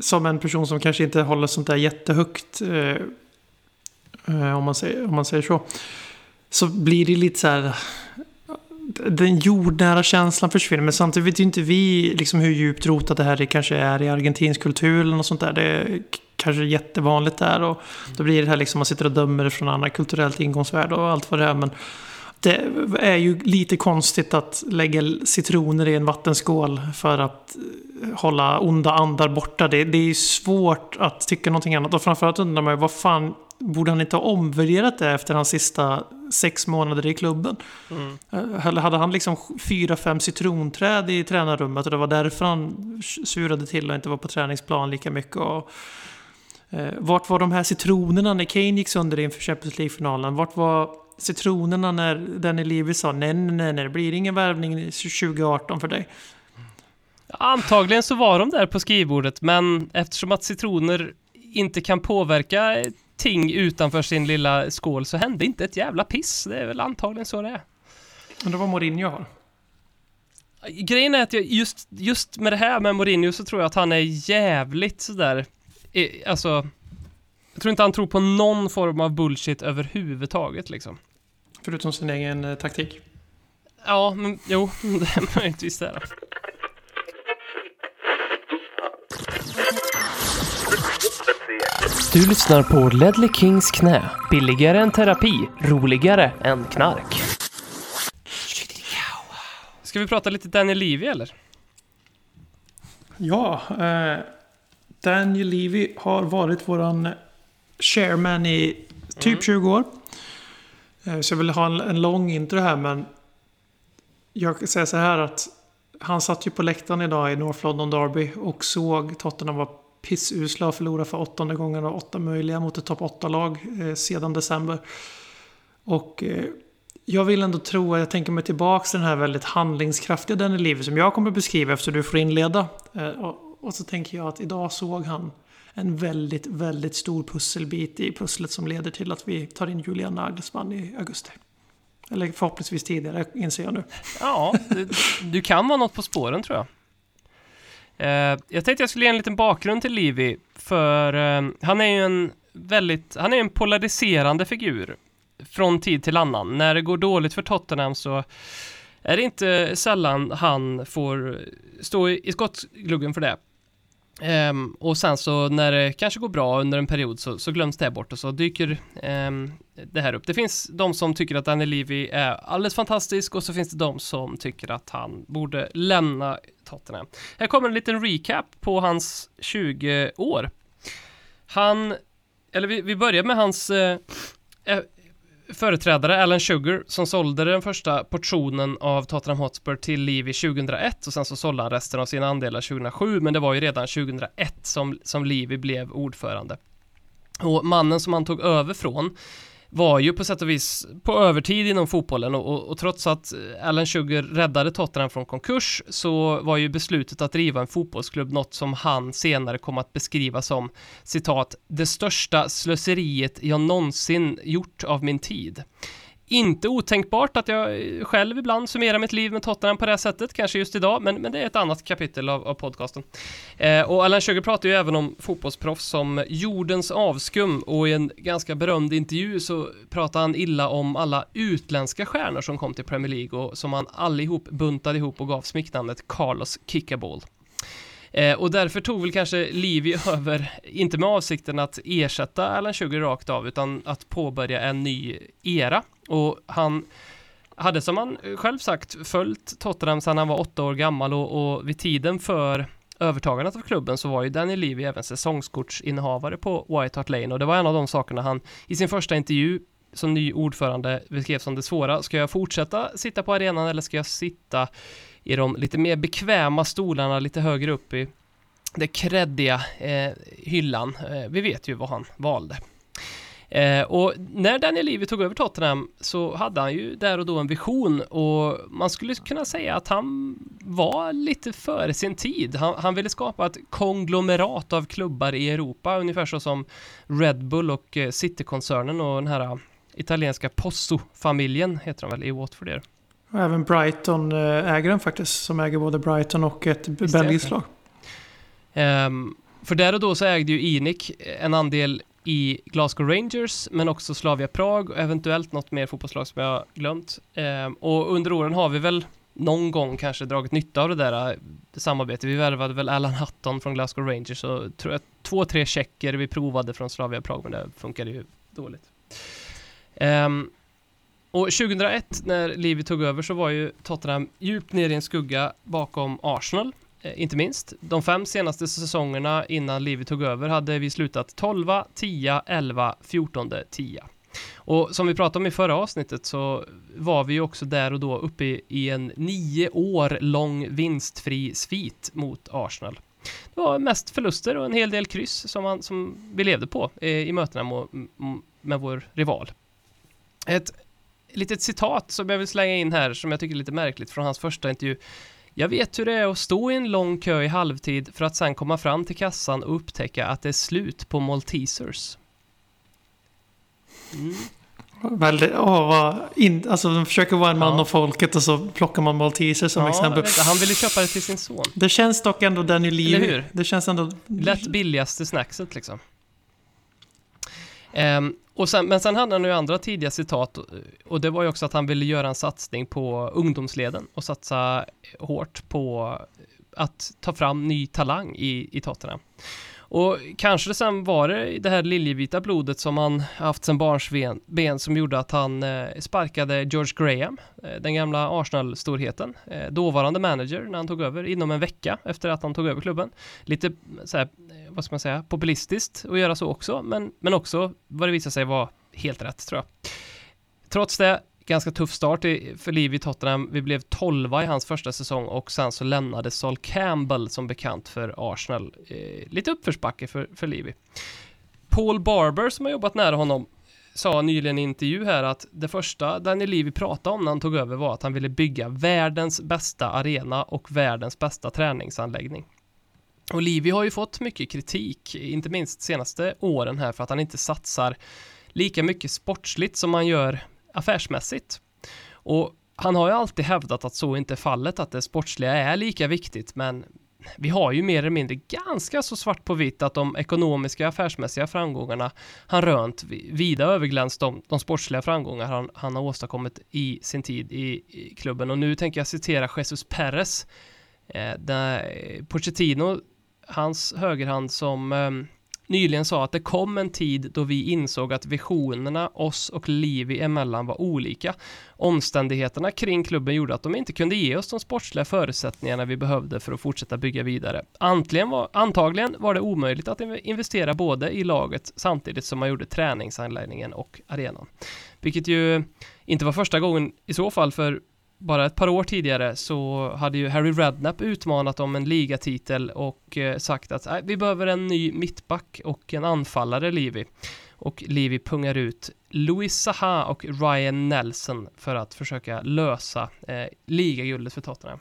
som en person som kanske inte håller sånt där jättehögt. Eh, eh om, man säger, om man säger så. Så blir det lite så här. Den jordnära känslan försvinner. Men samtidigt vet ju inte vi liksom hur djupt rotat det här kanske är i argentinsk kultur eller något sånt där. Det är kanske jättevanligt där. Och då blir det här liksom man sitter och dömer det från andra kulturellt ingångsvärde och allt vad det är. Men det är ju lite konstigt att lägga citroner i en vattenskål för att hålla onda andar borta. Det, det är svårt att tycka någonting annat. Och framförallt undrar man ju vad fan borde han inte ha omvärderat det efter hans sista sex månader i klubben? Mm. Eller hade han liksom fyra, fem citronträd i tränarrummet och det var därför han surade till och inte var på träningsplan lika mycket? Och, eh, vart var de här citronerna när Kane gick sönder inför Champions League-finalen? Vart var citronerna när Danny Levy sa nej, nej, nej, det blir ingen värvning 2018 för dig? Antagligen så var de där på skrivbordet, men eftersom att citroner inte kan påverka ting utanför sin lilla skål så hände inte ett jävla piss. Det är väl antagligen så det är. Det var Mourinho har. Grejen är att jag just, just med det här med Mourinho så tror jag att han är jävligt sådär, alltså jag tror inte han tror på någon form av bullshit överhuvudtaget liksom. Förutom sin egen eh, taktik. Ja, men jo, det är möjligtvis det. Du lyssnar på Ledley Kings knä. Billigare än terapi, roligare än knark. Ska vi prata lite Daniel Levy eller? Ja, eh, Daniel Levy har varit våran chairman i typ mm. 20 år. Eh, så jag vill ha en, en lång intro här men jag kan säga så här att han satt ju på läktaren idag i North London Derby och såg Tottenham vara pissusla och förlora för åttonde gången av åtta möjliga mot ett topp 8-lag eh, sedan december. Och eh, jag vill ändå tro att jag tänker mig tillbaka till den här väldigt handlingskraftiga den i livet som jag kommer beskriva efter du får inleda. Eh, och, och, så tänker jag att idag såg han en väldigt, väldigt stor pusselbit i pusslet som leder till att vi tar in Julian Nagelsmann i augusti. Eller förhoppningsvis tidigare, inser jag nu. Ja, du, du kan vara något på spåren tror jag. Eh, jag tänkte jag skulle ge en liten bakgrund till Livi, för eh, han är ju en väldigt, han är en polariserande figur från tid till annan. När det går dåligt för Tottenham så är det inte sällan han får stå i, i skottgluggen för det. Um, och sen så när det kanske går bra under en period så, så glöms det bort och så dyker um, det här upp. Det finns de som tycker att Danny Levy är alldeles fantastisk och så finns det de som tycker att han borde lämna Tottenham. Här kommer en liten recap på hans 20 år. Han, eller vi, vi börjar med hans eh, eh företrädare Alan Sugar som sålde den första portionen av Tottenham Hotspur till Levy 2001 och sen så sålde han resten av sina andelar 2007 men det var ju redan 2001 som, som Levy blev ordförande. Och mannen som han tog över från var ju på sätt och vis på övertid inom fotbollen och, och, och, trots att Alan Sugar räddade Tottenham från konkurs så var ju beslutet att driva en fotbollsklubb något som han senare kom att beskriva som citat det största slöseriet jag någonsin gjort av min tid. Inte otänkbart att jag själv ibland summerar mitt liv med Tottenham på det här sättet, kanske just idag, men, men det är ett annat kapitel av, av podcasten. Eh, och Alan Sugar pratar ju även om fotbollsproffs som jordens avskum och i en ganska berömd intervju så pratar han illa om alla utländska stjärnor som kom till Premier League och som han allihop buntade ihop och gav smeknamnet Carlos Kickaball. Eh, och därför tog väl kanske Livi över, inte med avsikten att ersätta Alan Sugar rakt av, utan att påbörja en ny era. Och han hade som han själv sagt följt Tottenham sedan han var åtta år gammal och, och vid tiden för övertagandet av klubben så var ju Daniel Levy även säsongskortsinnehavare på White Hart Lane och det var en av de sakerna han i sin första intervju som ny ordförande beskrev som det svåra. Ska jag fortsätta sitta på arenan eller ska jag sitta i de lite mer bekväma stolarna lite högre upp i den kreddiga eh, hyllan. Eh, vi vet ju vad han valde. Eh, och när Daniel Levy tog över Tottenham så hade han ju där och då en vision och man skulle kunna säga att han var lite före sin tid. Han, han ville skapa ett konglomerat av klubbar i Europa, ungefär så som Red Bull och Citykoncernen City-koncernen och den här ah, italienska Posso-familjen heter de väl i Watford. Där. Även Brighton eh, faktiskt, som äger både Brighton och ett belgiskt lag. Ehm, för där och då så ägde ju Inic en andel i Glasgow Rangers, men också Slavia Prag och eventuellt något mer fotbollslag som jag glömt. Ehm, och under åren har vi väl någon gång kanske dragit nytta av det där eh, samarbetet. Vi värvade väl Alan Hutton från Glasgow Rangers och tror jag två, tre checker vi provade från Slavia Prag, men det funkade ju dåligt. Ehm, och 2001 när Levy tog över så var ju Tottenham djupt ner i en skugga bakom Arsenal. Eh, inte minst. De fem senaste säsongerna innan Levy tog över hade vi slutat 12, 10, 11, 14, 10. Och som vi pratade om i förra avsnittet så var vi ju också där och då uppe i, i en nio år lång vinstfri svit mot Arsenal. Det var mest förluster och en hel del kryss som, man, som vi levde på eh, i mötena med, med vår rival. Ett litet citat som jag vill slänga in här som jag tycker är lite märkligt från hans första intervju. Jag vet hur det är att stå i en lång kö i halvtid för att sen komma fram till kassan och upptäcka att det är slut på Maltesers. Mm. Väldigt, åh, vad in, alltså de försöker vara en man Ja. av folket och så plockar man malteser som Ja, exempel. vet han ville köpa det till sin son. Det känns dock ändå Eller Levy. hur? Det känns ändå... Lätt billigaste snackset liksom. Ehm, och sen, men sen hade han ju andra tidiga citat och det var ju också att han ville göra en satsning på ungdomsleden och satsa hårt på att ta fram ny talang i, i Tottenham. Och kanske det sen var det det här liljevita blodet som han haft sen barnsben ben som gjorde att han eh, sparkade George Graham, eh, den gamla Arsenal-storheten, eh, dåvarande manager när han tog över inom en vecka efter att han tog över klubben. Lite så här, eh, vad ska man säga, populistiskt att göra så också, men, men också vad det visade sig vara helt rätt tror jag. Trots det, ganska tuff start för Liv i Tottenham. Vi blev 12 i hans första säsong och sen så lämnade Sol Campbell som bekant för Arsenal. Eh, lite uppförsbacke för, för Levy. Paul Barber som har jobbat nära honom sa nyligen i en intervju här att det första Daniel Levy pratade om när han tog över var att han ville bygga världens bästa arena och världens bästa träningsanläggning. Och Levy har ju fått mycket kritik, inte minst senaste åren här för att han inte satsar lika mycket sportsligt som man gör affärsmässigt. Och han har ju alltid hävdat att så inte är fallet, att det sportsliga är lika viktigt, men vi har ju mer eller mindre ganska så svart på vitt att de ekonomiska affärsmässiga framgångarna han rönt vida överglänst de, de sportsliga framgångar han, han har åstadkommit i sin tid i, i klubben. Och nu tänker jag citera Jesus Perez, eh, Pochettino, hans högerhand som eh, nyligen sa att det kom en tid då vi insåg att visionerna oss och Livi emellan var olika. Omständigheterna kring klubben gjorde att de inte kunde ge oss de sportsliga förutsättningarna vi behövde för att fortsätta bygga vidare. Antligen var, antagligen var det omöjligt att investera både i laget samtidigt som man gjorde träningsanläggningen och arenan. Vilket ju inte var första gången i så fall för bara ett par år tidigare så hade ju Harry Redknapp utmanat om en ligatitel och eh, sagt att vi behöver en ny mittback och en anfallare, Livi. Och Livi pungar ut Louis Saha och Ryan Nelson för att försöka lösa eh, ligaguldet för Tottenham.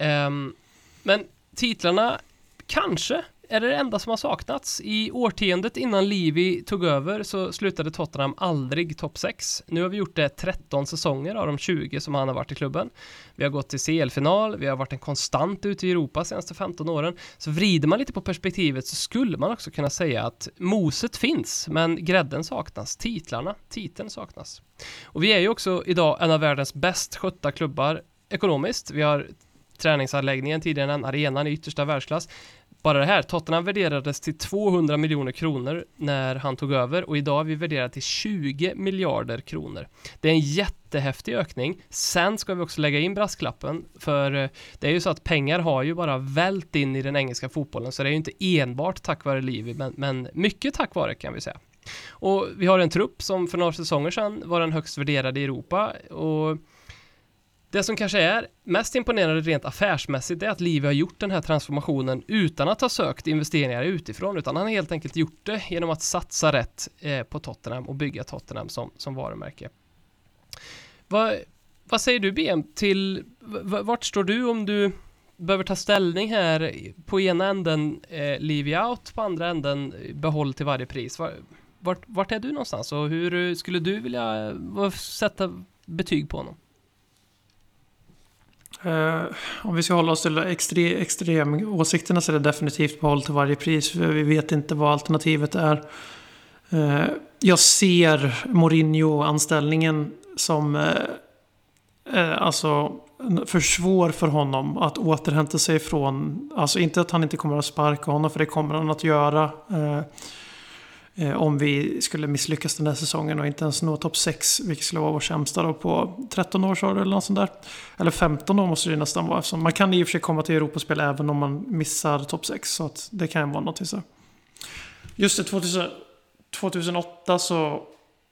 Um, men titlarna kanske är det det enda som har saknats. I årtiondet innan Livi tog över så slutade Tottenham aldrig topp 6. Nu har vi gjort det 13 säsonger av de 20 som han har varit i klubben. Vi har gått till CL-final, vi har varit en konstant ute i Europa de senaste 15 åren. Så vrider man lite på perspektivet så skulle man också kunna säga att moset finns, men grädden saknas, titlarna, titeln saknas. Och vi är ju också idag en av världens bäst skötta klubbar ekonomiskt. Vi har träningsanläggningen tidigare arenan i yttersta världsklass bara det här, Tottenham värderades till 200 miljoner kronor när han tog över och idag är vi värderade till 20 miljarder kronor. Det är en jättehäftig ökning. Sen ska vi också lägga in brasklappen för eh, det är ju så att pengar har ju bara vält in i den engelska fotbollen så det är ju inte enbart tack vare Livi men, men mycket tack vare kan vi säga. Och vi har en trupp som för några säsonger sedan var den högst värderade i Europa och det som kanske är mest imponerande rent affärsmässigt är att Livi har gjort den här transformationen utan att ha sökt investeringar utifrån utan han har helt enkelt gjort det genom att satsa rätt eh, på Tottenham och bygga Tottenham som, som varumärke. Vad, vad säger du BM till, vart står du om du behöver ta ställning här på ena änden eh, Livi out, på andra änden eh, behåll till varje pris. Var, vart, vart är du någonstans och hur skulle du vilja eh, sätta betyg på honom? Uh, om vi ska hålla oss till extre, extremåsikterna så är det definitivt behåll till varje pris. För vi vet inte vad alternativet är. Uh, jag ser Mourinho-anställningen som uh, alltså för svår för honom att återhämta sig från. Alltså inte att han inte kommer att sparka honom, för det kommer han att göra. Eh, om vi skulle misslyckas den här säsongen och inte ens nå topp 6, vilket skulle vara vår sämsta då på 13 års ålder eller något sånt där. Eller 15 år måste det nästan vara. Eftersom man kan i och för sig komma till Europaspel även om man missar topp 6. Så att det kan vara någonting så. Just det, 2000, 2008 så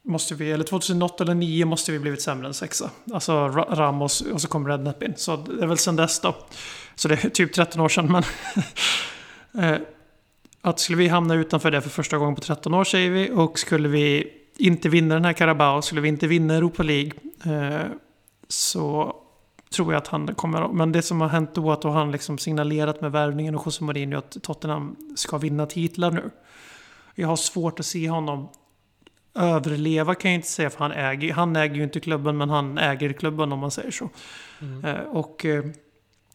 måste vi, eller 2008 eller 2009 måste vi blivit sämre än sexa. Alltså Ramos och så kom Redknapp in. Så det är väl sen dess då. Så det är typ 13 år sedan. Men eh, att skulle vi hamna utanför det för första gången på 13 år säger vi. Och skulle vi inte vinna den här Carabao, skulle vi inte vinna Europa League. Eh, så tror jag att han kommer... Men det som har hänt då är att då han liksom signalerat med värvningen och José Mourinho att Tottenham ska vinna titlar nu. Jag har svårt att se honom överleva kan jag inte säga för han äger, han äger ju inte klubben men han äger klubben om man säger så. Eh, och eh,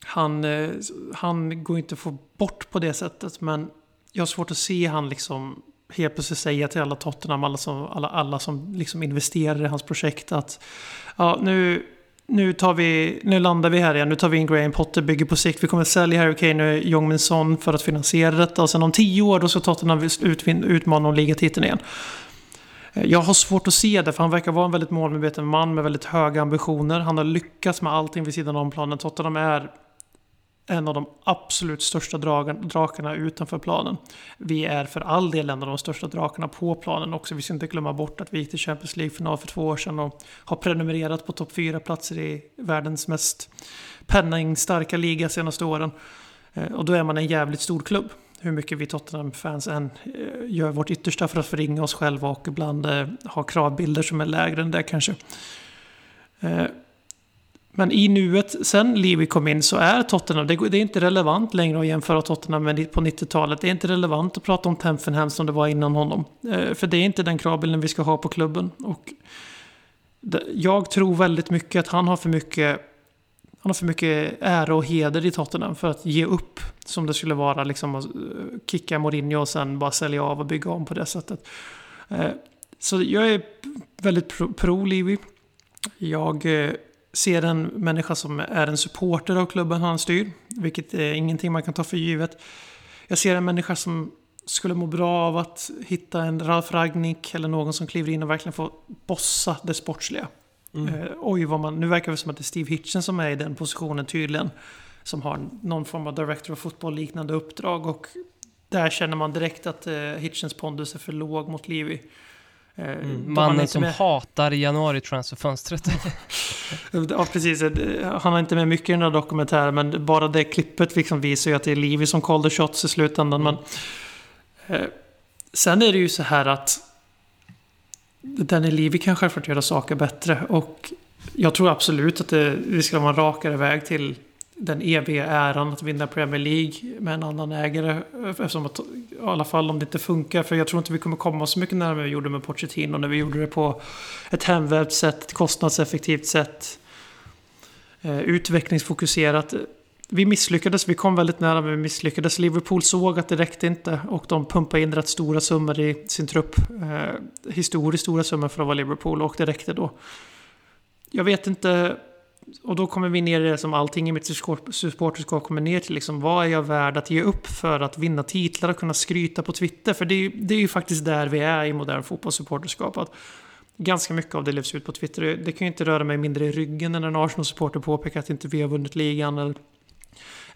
han, eh, han går inte att få bort på det sättet men jag har svårt att se han liksom helt plötsligt säga till alla Tottenham, alla som, alla, alla som liksom investerar i hans projekt att ja, nu, nu, tar vi, nu landar vi här igen, nu tar vi in Graham Potter, bygger på sikt, vi kommer sälja Harry Kane och Jong Min Son för att finansiera detta och sen om tio år då ska Tottenham utvin- utmana om ligatiteln igen. Eh, jag har svårt att se det, för han verkar vara en väldigt målmedveten man med väldigt höga ambitioner. Han har lyckats med allting vid sidan om planen. Tottenham är en av de absolut största dragen, drakarna utanför planen. Vi är för all del en av de största drakarna på planen också. Vi ska inte glömma bort att vi gick till Champions League-final för två år sedan och har prenumererat på topp fyra platser i världens mest penningstarka liga senaste åren. Eh, och då är man en jävligt stor klubb. Hur mycket vi Tottenham-fans än eh, gör vårt yttersta för att förringa oss själva och ibland eh, ha kravbilder som är lägre än det kanske. Men i nuet, sen Levy kom in, så är Tottenham, det, det är inte relevant längre att jämföra Tottenham med på 90-talet. Det är inte relevant att prata om Tempfenham som det var innan honom. Eh, För det är inte den kravbilden vi ska ha på klubben. Och det- jag tror väldigt mycket att han har för mycket han har för mycket ära och heder i Tottenham för att ge upp. Som det skulle vara liksom att eh, kicka Mourinho och sen bara sälja av och bygga om på det sättet. Eh, Så jag är väldigt pro- pro-Levy. Jag eh, ser en människa som är en supporter av klubben han styr. Vilket är ingenting man kan ta för givet. Jag ser en människa som skulle må bra av att hitta en Ralf Ragnik eller någon som kliver in och verkligen får bossa det sportsliga. Eh, oj, vad man, nu verkar det som att det är Steve Hitchen som är i den positionen tydligen. Som har någon form av director of football liknande uppdrag. Och där känner man direkt att eh, Hitchens pondus är för låg mot Levy. Eh, Mm. Mannen som med- hatar januari-transferfönstret. Ja, precis. Han har inte med mycket i den här dokumentären, men bara det klippet liksom visar ju att det är Levi som call the shots i slutändan. Men, eh, sen är det ju så här att Danny Levy kan självklart göra saker bättre. Och jag tror absolut att det, det ska vara en rakare väg till den eviga äran att vinna Premier League med en annan ägare. Eftersom att, i alla fall om det inte funkar. För jag tror inte vi kommer komma så mycket närmare vi gjorde med Pochettino när vi gjorde det på ett hemvävt sätt, ett kostnadseffektivt sätt. Eh, utvecklingsfokuserat. Vi misslyckades, vi kom väldigt nära men vi misslyckades. Liverpool såg att det räckte inte och de pumpade in rätt stora summor i sin trupp. Eh, historiskt stora summor för att vara Liverpool och det räckte då. Jag vet inte, och då kommer vi ner i det som allting i mitt supporterskap kommer ner till. Liksom, vad är jag värd att ge upp för att vinna titlar och kunna skryta på Twitter? För det, är- det är ju faktiskt där vi är i modern fotbollssupporterskap. Att ganska mycket av det levs ut på Twitter. Det kan ju inte röra mig mindre i ryggen när en Arsenal-supporter påpekar att inte vi har vunnit ligan. Eller,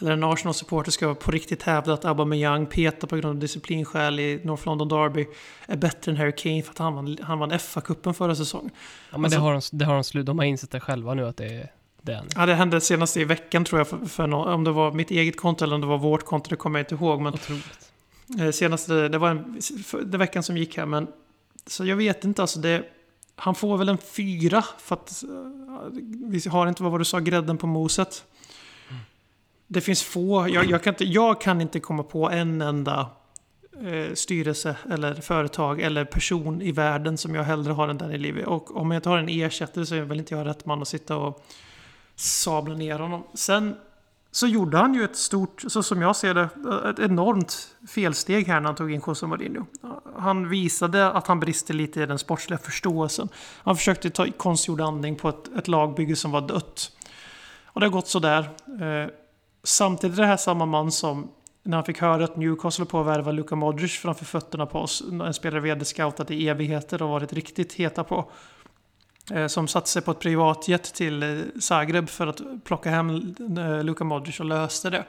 eller en Arsenal-supporter ska på riktigt hävda att Aubameyang petar på grund av disciplinskäl i North London Derby är bättre än Harry Kane för att han vann, han vann FA-cupen förra säsongen. Ja, men Alltså- det har de, det har de har insett det själva nu att det är, Danny. Ja, det hände senast i veckan tror jag, för, för nå- om det var mitt eget konto eller om det var vårt konto, det kommer jag inte ihåg. Men Otroligt. eh, senaste, det var en, det veckan som gick här, men så jag vet inte, alltså det, han får väl en fyra för att eh, vi har inte, vad var du sa, grädden på moset. Det finns få, jag, jag, kan inte, jag kan inte komma på en enda eh, styrelse eller företag eller person i världen som jag hellre har än Danny Levy. Och om jag inte har en ersättare så är väl inte jag rätt man att sitta och sabla ner honom. Sen så gjorde han ju ett stort, så som jag ser det, ett enormt felsteg här när han tog in José Mourinho. Han visade att han brister lite i den sportsliga förståelsen. Han försökte ta konstgjord andning på ett, ett lagbygge som var dött. Och det har gått sådär. Eh, samtidigt är det här samma man som när han fick höra att Newcastle på att värva Luka Modric framför fötterna på oss. En spelare vi hade scoutat i evigheter och varit riktigt heta på. Eh, som satte sig på ett privatjet till eh, Zagreb för att plocka hem eh, Luka Modric och löste det.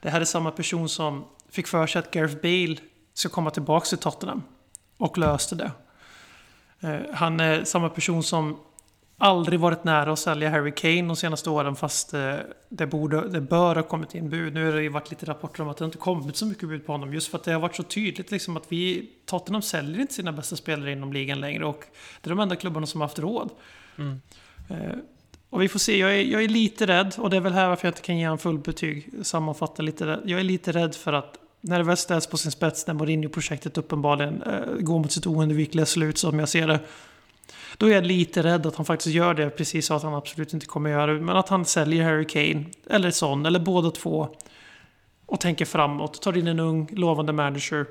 Det här är samma person som fick för sig att Gareth Bale ska komma tillbaka till Tottenham. Och löste det. Han är samma person som aldrig varit nära att sälja Harry Kane de senaste åren fast eh, det, borde, det bör ha kommit in bud. Nu har det ju varit lite rapporter om att det inte kommit så mycket bud på honom just för att det har varit så tydligt liksom att vi Tottenham säljer inte sina bästa spelare inom ligan längre och det är de enda klubbarna som har haft råd. Eh, och vi får se, jag är, jag är lite rädd och det är väl här varför jag inte kan ge en full betyg, sammanfatta lite. Jag är lite rädd för att när det väl ställs på sin spets, när Mourinho-projektet uppenbarligen eh, går mot sitt oundvikliga slut som jag ser det, då är jag lite rädd att han faktiskt gör det, precis så att han absolut inte kommer göra det. Men att han säljer Harry Kane, eller Son, eller båda två. Och tänker framåt, tar in en ung, lovande manager.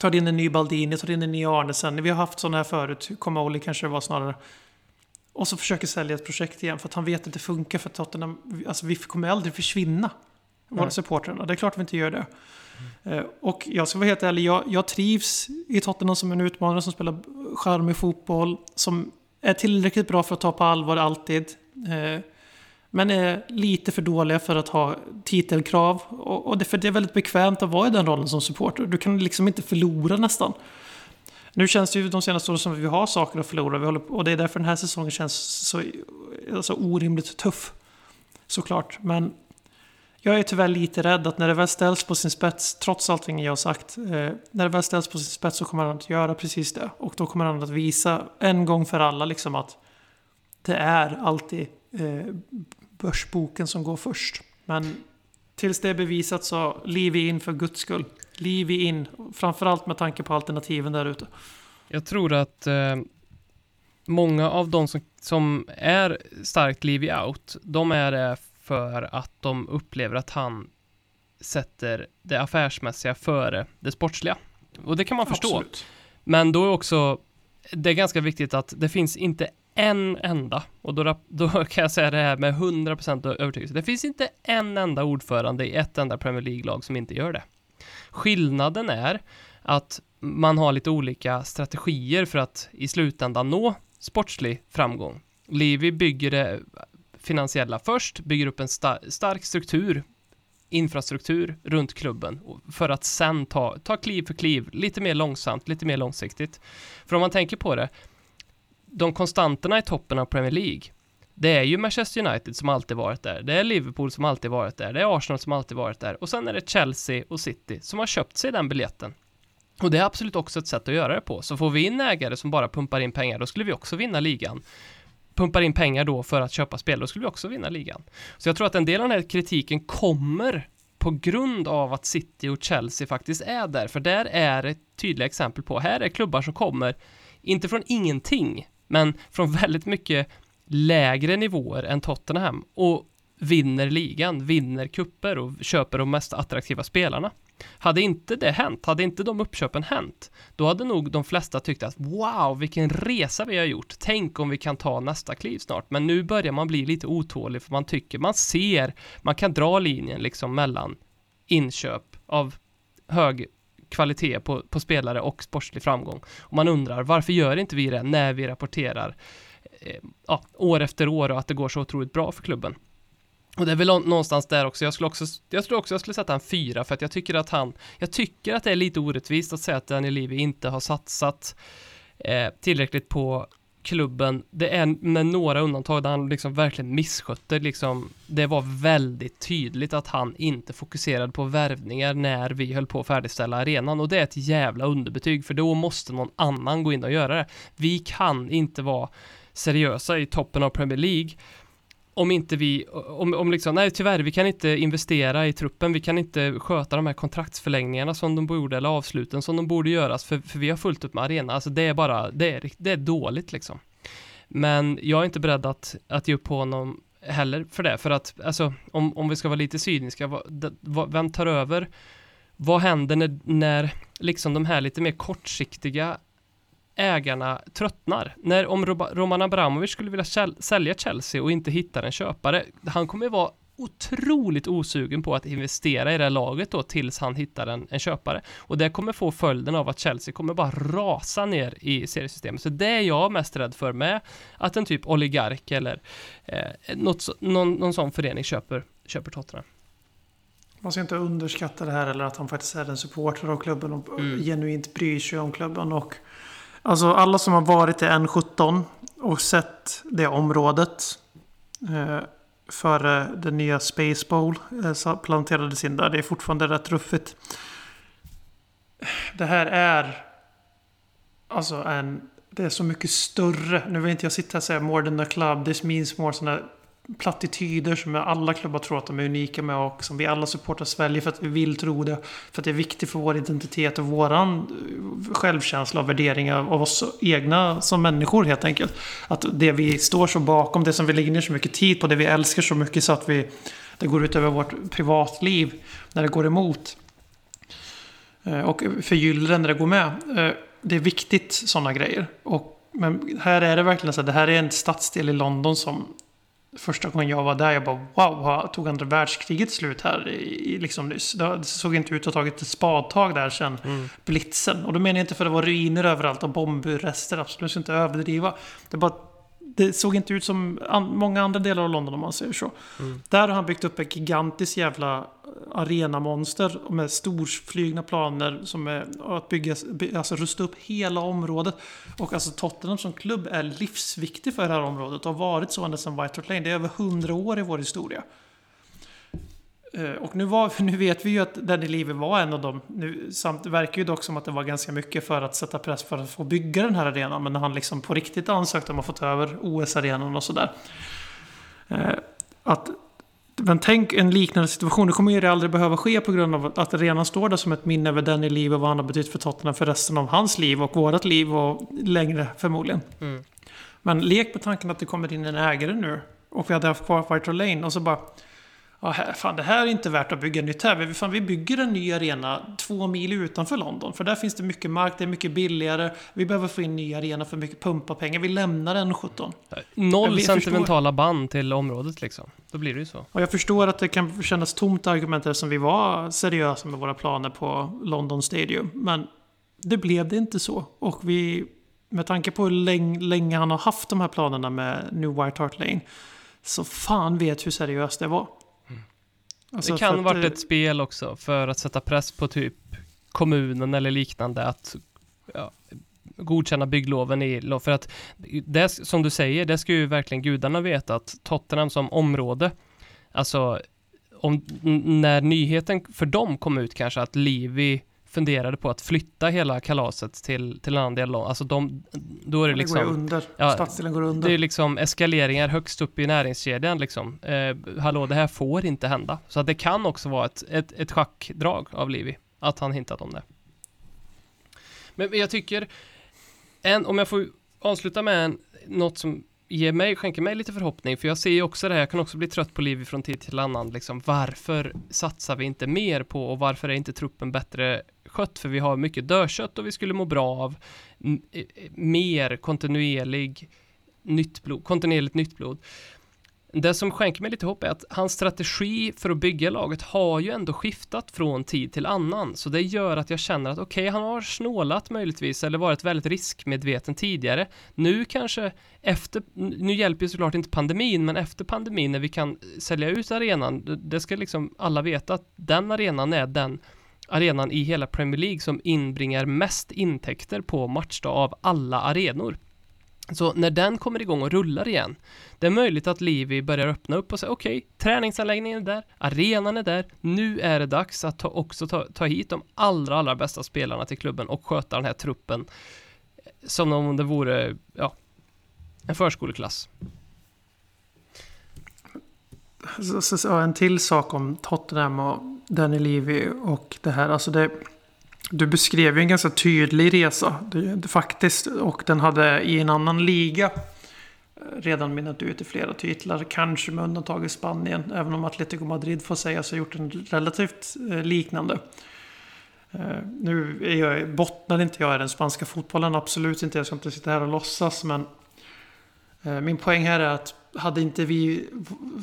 Tar in en ny Baldini, tar in en ny Arnesen. Vi har haft sådana här förut, Comoli kanske det var snarare. Och så försöker sälja ett projekt igen för att han vet att det funkar för Tottenham. Alltså vi kommer aldrig försvinna, våra Nej. supportrarna. Det är klart vi inte gör det. Eh, och jag ska vara helt ärlig, jag, jag trivs i Tottenham som en utmanare som spelar charmig fotboll. Som är tillräckligt bra för att ta på allvar alltid. Eh, men är lite för dåliga för att ha titelkrav. Och, och det, för det är väldigt bekvämt att vara i den rollen som supporter. Du kan liksom inte förlora nästan. Nu känns det ju de senaste åren som att vi har saker att förlora. Vi håller på, och det är därför den här säsongen känns så alltså, orimligt tuff. Såklart. Men jag är tyvärr lite rädd att när det väl ställs på sin spets, trots allting jag har sagt, eh, när det väl ställs på sin spets så kommer han att göra precis det. Och då kommer han att visa en gång för alla liksom att det är alltid eh, börsboken som går först. Men tills det är bevisat så liv in för guds skull. Liv in, framförallt med tanke på alternativen där ute. Jag tror att eh, många av de som, som är starkt liv out, de är det för att de upplever att han sätter det affärsmässiga före det sportsliga. Och det kan man förstå. Absolut. Men då är också det är ganska viktigt att det finns inte en enda, och då, då kan jag säga det här med 100% övertygelse, det finns inte en enda ordförande i ett enda Premier League-lag som inte gör det. Skillnaden är att man har lite olika strategier för att i slutändan nå sportslig framgång. Levi bygger det finansiella först, bygger upp en sta- stark struktur, infrastruktur runt klubben för att sen ta, ta kliv för kliv, lite mer långsamt, lite mer långsiktigt. För om man tänker på det, de konstanterna i toppen av Premier League, det är ju Manchester United som alltid varit där, det är Liverpool som alltid varit där, det är Arsenal som alltid varit där och sen är det Chelsea och City som har köpt sig den biljetten. Och det är absolut också ett sätt att göra det på. Så får vi in ägare som bara pumpar in pengar, då skulle vi också vinna ligan. Pumpar in pengar då för att köpa spel, då skulle vi också vinna ligan. Så jag tror att en del av den här kritiken kommer på grund av att City och Chelsea faktiskt är där, för där är ett tydligt exempel på, här är klubbar som kommer, inte från ingenting, men från väldigt mycket lägre nivåer än Tottenham och vinner ligan, vinner kupper och köper de mest attraktiva spelarna. Hade inte det hänt, hade inte de uppköpen hänt, då hade nog de flesta tyckt att wow, vilken resa vi har gjort. Tänk om vi kan ta nästa kliv snart. Men nu börjar man bli lite otålig för man tycker, man ser, man kan dra linjen liksom mellan inköp av hög kvalitet på, på spelare och sportslig framgång. Och man undrar varför gör inte vi det när vi rapporterar eh, ja, år efter år och att det går så otroligt bra för klubben. Och det är väl någonstans där också. Jag skulle också, jag tror också jag skulle sätta en fyra för att jag tycker att han, jag tycker att det är lite orättvist att säga att Daniel Levy inte har satsat eh, tillräckligt på, klubben, det är med några undantag där han liksom verkligen misskötte liksom, det var väldigt tydligt att han inte fokuserade på värvningar när vi höll på att färdigställa arenan och det är ett jävla underbetyg för då måste någon annan gå in och göra det. Vi kan inte vara seriösa i toppen av Premier League om inte vi, om, om liksom, nej tyvärr, vi kan inte investera i truppen, vi kan inte sköta de här kontraktsförlängningarna som de borde, eller avsluten som de borde göras, för, för vi har fullt upp med arena, alltså det är bara, det är, det är dåligt liksom. Men jag är inte beredd att, att ge upp på honom heller för det, för att, alltså, om, om vi ska vara lite cyniska, vad, vad, vem tar över? Vad händer när, när liksom de här lite mer kortsiktiga ägarna tröttnar. När om Roman Abramovic skulle vilja sälja Chelsea och inte hittar en köpare, han kommer vara otroligt osugen på att investera i det här laget då tills han hittar en, en köpare. Och det kommer få följden av att Chelsea kommer bara rasa ner i seriesystemet. Så det är jag mest rädd för med att en typ oligark eller eh, något, någon, någon sån förening köper, köper Tottenham. Man ska inte underskatta det här eller att han faktiskt är en supporter av klubben och genuint bryr sig om klubben. Och, alltså alla som har varit i N17 och sett det området eh, före den nya Space Bowl eh, planterades in där. Det är fortfarande rätt ruffigt. Det här är alltså en... Det är så mycket större. Nu vill inte jag sitta och säga more than a club. This means more sådana plattityder som alla klubbar tror att de är unika med och som vi alla supportrar sväljer för att vi vill tro det. För att det är viktigt för vår identitet och våran eh, självkänsla och värderingar av oss egna som människor helt enkelt. Att det vi står så bakom, det som vi lägger ner så mycket tid på, det vi älskar så mycket så att vi, det går ut över vårt privatliv när det går emot. Eh, och förgyller det när det går med. Eh, det är viktigt sådana grejer. Och, men här är det verkligen så att det här är en stadsdel i London som Första gången jag var där, jag bara wow, tog andra världskriget slut här i, liksom nyss? Det såg inte ut att ha tagit ett spadtag där sen blitzen. Och då menar jag inte för att det var ruiner överallt och bombrester, absolut inte överdriva. Det, bara, det såg inte ut som an, många andra delar av London om man säger så. Där har han byggt upp ett gigantiskt jävla arenamonster med storflygna planer som är att bygga, by- alltså rusta upp hela området. Och alltså Tottenham som klubb är livsviktig för det här området och har varit så ända sedan White Hart Lane. Det är över hundra år i vår historia. Eh, Och nu, var, nu vet vi ju att Danny var en av dem. Nu, samt, det verkar ju dock som att det var ganska mycket för att sätta press för att få bygga den här arenan. Men när han liksom på riktigt ansökte om att få ta över OS-arenan och sådär. Eh, att men tänk en liknande situation. Det kommer ju aldrig behöva ske på grund av att arenan står där som ett minne över Danny Levy och vad han har betytt för Tottenham för resten av hans liv och vårat liv och längre förmodligen. Mm. Men lek med tanken att det kommer in en ägare nu och vi hade haft kvar White Hart Lane och så bara Ja, här, fan, det här är inte värt att bygga nytt här. Vi, fan, vi bygger en ny arena två mil utanför London. För där finns det mycket mark, det är mycket billigare. Vi behöver få in en ny arena för mycket pumpapengar. Vi lämnar en 17. Noll Jag förstår. sentimentala band till området liksom. Då blir det ju så. Och jag förstår att det kan kännas tomt argument eftersom vi var seriösa med våra planer på London Stadium. Men det blev det inte så. Och vi, med tanke på hur länge, länge han har haft de här planerna med New White Hart Lane. Så fan vet hur seriöst det var. Alltså, det kan varit eh, ett spel också för att sätta press på typ kommunen eller liknande att ja, godkänna byggloven i för att det som du säger, det ska ju verkligen gudarna veta att Tottenham som område, alltså om, när nyheten för dem kom ut kanske att Livi funderade på att flytta hela kalaset till, till en annan del av alltså de, då är det det går liksom under. Ja, Stadsdelen går under. det är liksom eskaleringar högst upp i näringskedjan liksom. Eh, hallå, det här får inte hända. Så att det kan också vara ett, ett, ett schackdrag av Livi, att han hintat om det. Men, men jag tycker, en, om jag får avsluta med en, något som ger mig, skänker mig lite förhoppning, för jag ser ju också det här, jag kan också bli trött på Livi från tid till annan, liksom varför satsar vi inte mer på och varför är inte truppen bättre skött? För vi har mycket dödkött och vi skulle må bra av eh, mer kontinuerlig nytt blod, kontinuerligt nytt blod. Det som skänker mig lite hopp är att hans strategi för att bygga laget har ju ändå skiftat från tid till annan. Så det gör att jag känner att okej, han har snålat möjligtvis eller varit väldigt riskmedveten tidigare. Nu kanske efter, nu hjälper ju såklart inte pandemin, men efter pandemin när vi kan sälja ut arenan, det ska liksom alla veta att den arenan är den arenan i hela Premier League som inbringar mest intäkter på matchdag av alla arenor. Så när den kommer igång och rullar igen, det är möjligt att Livi börjar öppna upp och säga okej, träningsanläggningen är där, arenan är där, nu är det dags att ta, också ta, ta hit de allra, allra bästa spelarna till klubben och sköta den här truppen eh, som om det vore, ja, en förskoleklass. Så, så, så, en till sak om Tottenham och Danny Levy och det här. Alltså det, du beskrev ju en ganska tydlig resa det, det, faktiskt. Och den hade i en annan liga eh, redan mynnat ut i flera titlar. Kanske med undantag i Spanien. Även om Atletico Madrid får sägas ha gjort en relativt eh, liknande. Eh, nu är jag, bottnar inte jag i den spanska fotbollen, absolut inte. Jag ska inte sitta här och låtsas. Men eh, min poäng här är att hade inte vi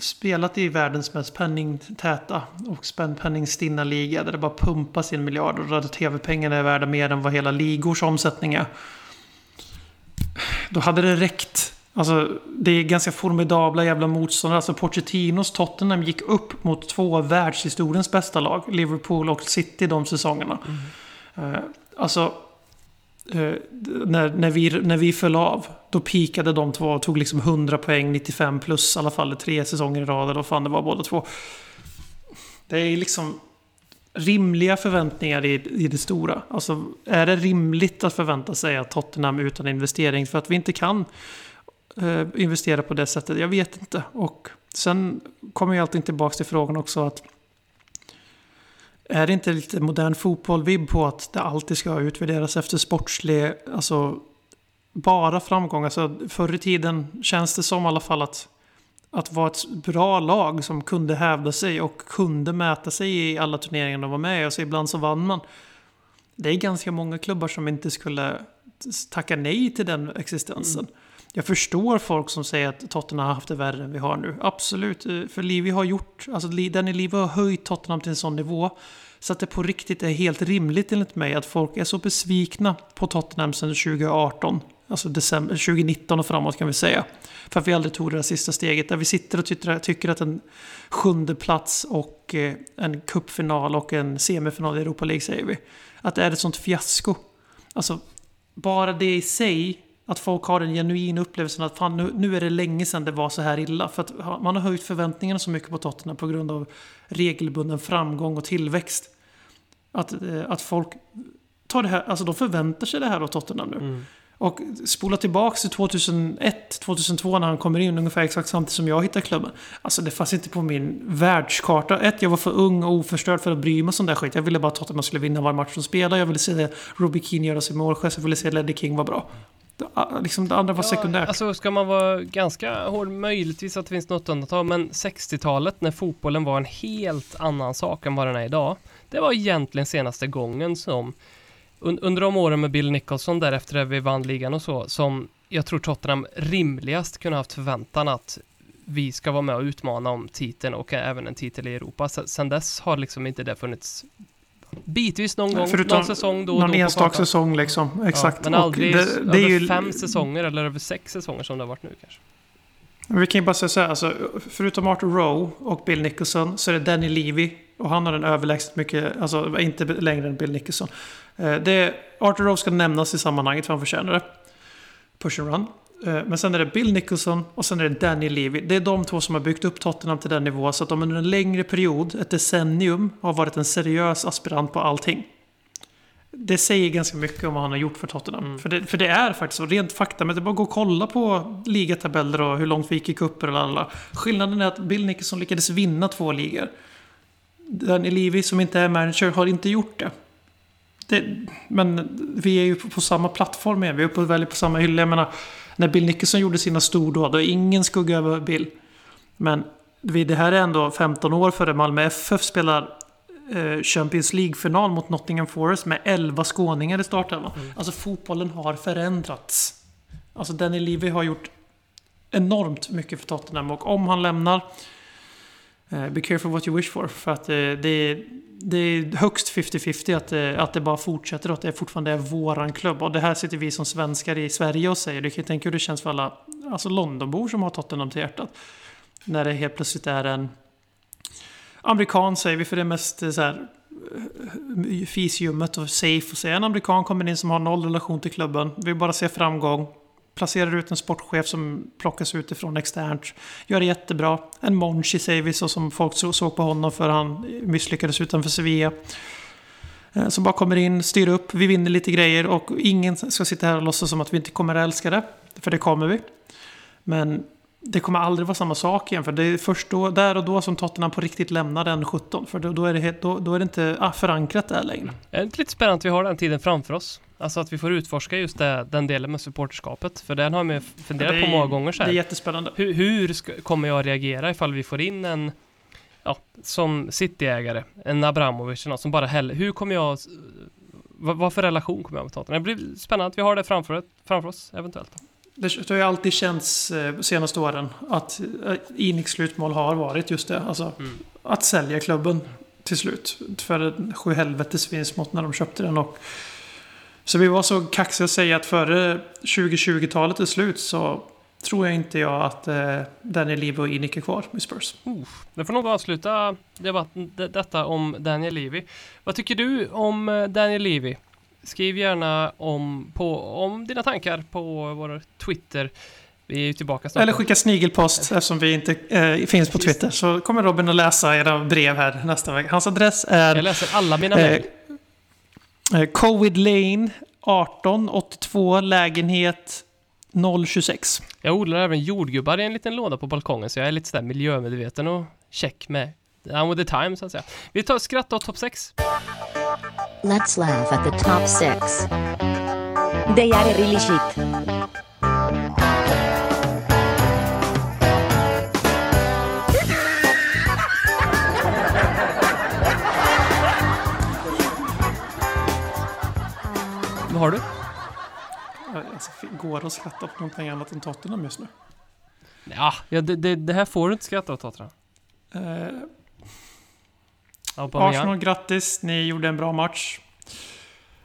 spelat i världens mest penningtäta och penningstinna liga där det bara pumpas in miljarder och där tv-pengarna är värda mer än vad hela ligors omsättning är. Då hade det räckt. Alltså, det är ganska formidabla jävla motståndare. Alltså Pochettinos Tottenham gick upp mot två av världshistoriens bästa lag. Liverpool och City de säsongerna. Mm. Uh, alltså, Eh, när, när, vi, när vi föll av, då pikade de två och tog liksom 100 poäng, 95 plus i alla fall tre säsonger i rad, eller vad fan det var båda två. Det är liksom rimliga förväntningar i, i det stora. Alltså, är det rimligt att förvänta sig att Tottenham utan investering, för att vi inte kan eh, investera på det sättet? Jag vet inte. Och sen kommer jag alltid tillbaka till frågan också att är det inte lite modern fotboll-vibb på att det alltid ska utvärderas efter sportslig, alltså bara framgång? Alltså förr i tiden känns det som i alla fall att, att vara ett bra lag som kunde hävda sig och kunde mäta sig i alla turneringar de var med i. Alltså ibland så vann man. Det är ganska många klubbar som inte skulle tacka nej till den existensen. Mm. Jag förstår folk som säger att Tottenham har haft det värre än vi har nu. Absolut, eh, för Livi har gjort, alltså Danny Livi har höjt Tottenham till en sån nivå. Så att det på riktigt är helt rimligt enligt mig att folk är så besvikna på Tottenham sedan 2018. Alltså december, 2019 och framåt kan vi säga. För att vi aldrig tog det där sista steget. Där vi sitter och tycker, att en sjunde plats och eh, en kuppfinal och en semifinal i Europa League säger vi. Att det är ett sånt fiasko. Alltså, bara det i sig att folk har den genuina upplevelsen att fan, nu, nu är det länge sedan det var så här illa. För att man har höjt förväntningarna så mycket på Tottenham på grund av regelbunden framgång och tillväxt. Att, eh, att folk tar det här, alltså de förväntar sig det här av Tottenham nu. Mm. Och spola tillbaka till 2001, 2002 när han kommer in ungefär exakt samtidigt som jag hittar klubben. Alltså det fanns inte på min världskarta. Ett, jag var för ung och oförstörd för att bry mig om sån där skit. Jag ville bara att Tottenham skulle vinna varje match de spelade. Jag ville se Robbie Keane göra sig målgest. Jag ville se Ledley King vara bra. Liksom det andra var ja, sekundärt. Alltså ska man vara ganska hård, möjligtvis att det finns något undantag, men 60-talet när fotbollen var en helt annan sak än vad den är idag. Det var egentligen senaste gången som under de åren med Bill Nicholson därefter när vi vann ligan och så, som jag tror Tottenham rimligast kunde haft förväntan att vi ska vara med och utmana om titeln och även en titel i Europa. Sen dess har liksom inte det funnits bitvis någon gång, Förutom någon säsong då och Någon enstaka säsong liksom, exakt. Ja, men aldrig det, det över ju... fem säsonger eller över sex säsonger som det har varit nu kanske. Vi kan ju bara säga så här, alltså, förutom Arthur Rowe och Bill Nicholson så är det Danny Levy. Och han har den överlägset mycket, alltså inte längre än Bill Nicholson. Eh, det, Arthur Rowe ska nämnas i sammanhanget för han förtjänar det. Push and run. Eh, men sen är det Bill Nicholson och sen är det Danny Levy. Det är de två som har byggt upp Tottenham till den nivån så att de under en längre period, ett decennium, har varit en seriös aspirant på allting. Det säger ganska mycket om vad han har gjort för Tottenham. Mm. För, det, för det är faktiskt så, rent fakta. Men det är bara att gå och kolla på ligatabeller och hur långt vi gick i cuper och alla. Skillnaden är att Bill Nicholson lyckades vinna två ligor. Danny Levy som inte är manager har inte gjort det. det men vi är ju på, på samma plattform igen. Vi är uppe och väljer på samma hylla. Jag menar, när Bill Nicholson gjorde sina stordåd, och ingen skugga över Bill. Men det här är ändå 15 år före Malmö FF spelar eh, Champions League-final mot Nottingham Forest med 11 skåningar i startelvan. Mm. Alltså fotbollen har förändrats. Alltså Danny Levy har gjort enormt mycket för Tottenham och om han lämnar eh, Be careful what you wish for. För att eh, det, det är högst 50-50 att, att det bara fortsätter och att det fortfarande är våran klubb. Och det här sitter vi som svenskar i Sverige och säger. Du kan ju tänka hur det känns för alla alltså Londonbor som har Tottenham till hjärtat. När det helt plötsligt är en amerikan säger vi för det är mest så här eh, fisljummet och safe att säga en amerikan kommer in som har noll relation till klubben. Vill bara se framgång placerar ut en sportchef som plockas utifrån externt. Gör det jättebra. En Monchi säger vi så som folk såg på honom för han misslyckades utanför Sevilla. Eh, som bara kommer in, styr upp, vi vinner lite grejer och ingen ska sitta här och låtsas som att vi inte kommer att älska det. För det kommer vi. Men det kommer aldrig vara samma sak igen. För det är först då, där och då som Tottenham på riktigt lämnar den 17. För då, då, är, det helt, då, då är det inte ah, förankrat där längre. Det är lite spännande att vi har den tiden framför oss. Alltså att vi får utforska just det, den delen med supporterskapet. För den har man funderat Det på är- många gånger så Det är här. jättespännande. Hur, hur ska, kommer jag reagera ifall vi får in en, ja, som Cityägare, en Abramovic eller något som bara häller, hur kommer jag, vad, vad för relation kommer jag med Tottenham? Det blir spännande att vi har det framför, framför oss, eventuellt. Det har ju alltid känts eh, senaste åren att eh, Iniks slutmål har varit just det. Alltså Mm. att sälja klubben till slut. För en sjuhelvetes vinst mot när de köpte den. Och, så vi var så kaxiga att säga att före 2020-talet är slut så tror jag inte jag att eh, Daniel Levy och Inik är kvar med Spurs. Det får nog avsluta debatten, detta om Daniel Levy. Vad tycker du om eh, Daniel Levy? Skriv gärna om, på, om dina tankar på vår Twitter. Vi är ju tillbaka snart. Eller skicka snigelpost eftersom vi inte eh, finns på Twitter. Så kommer Robin att läsa era brev här nästa vecka. Hans adress är... Jag läser alla mina Eh, mejl. eh, Covid Lane 18 82 lägenhet 026. Jag odlar även jordgubbar i en liten låda på balkongen så jag är lite sådär miljömedveten och check med I'm with the time så att säga. Vi tar skratta åt topp 6. Let's laugh at the top six. They are really shit. Vad har du? Alltså, går att skratta på någonting annat än Tottenham just nu. Ja, ja det, det, det här får du inte skratta åt Tottenham. Eh, Aubameyang. Arsenal, grattis. Ni gjorde en bra match.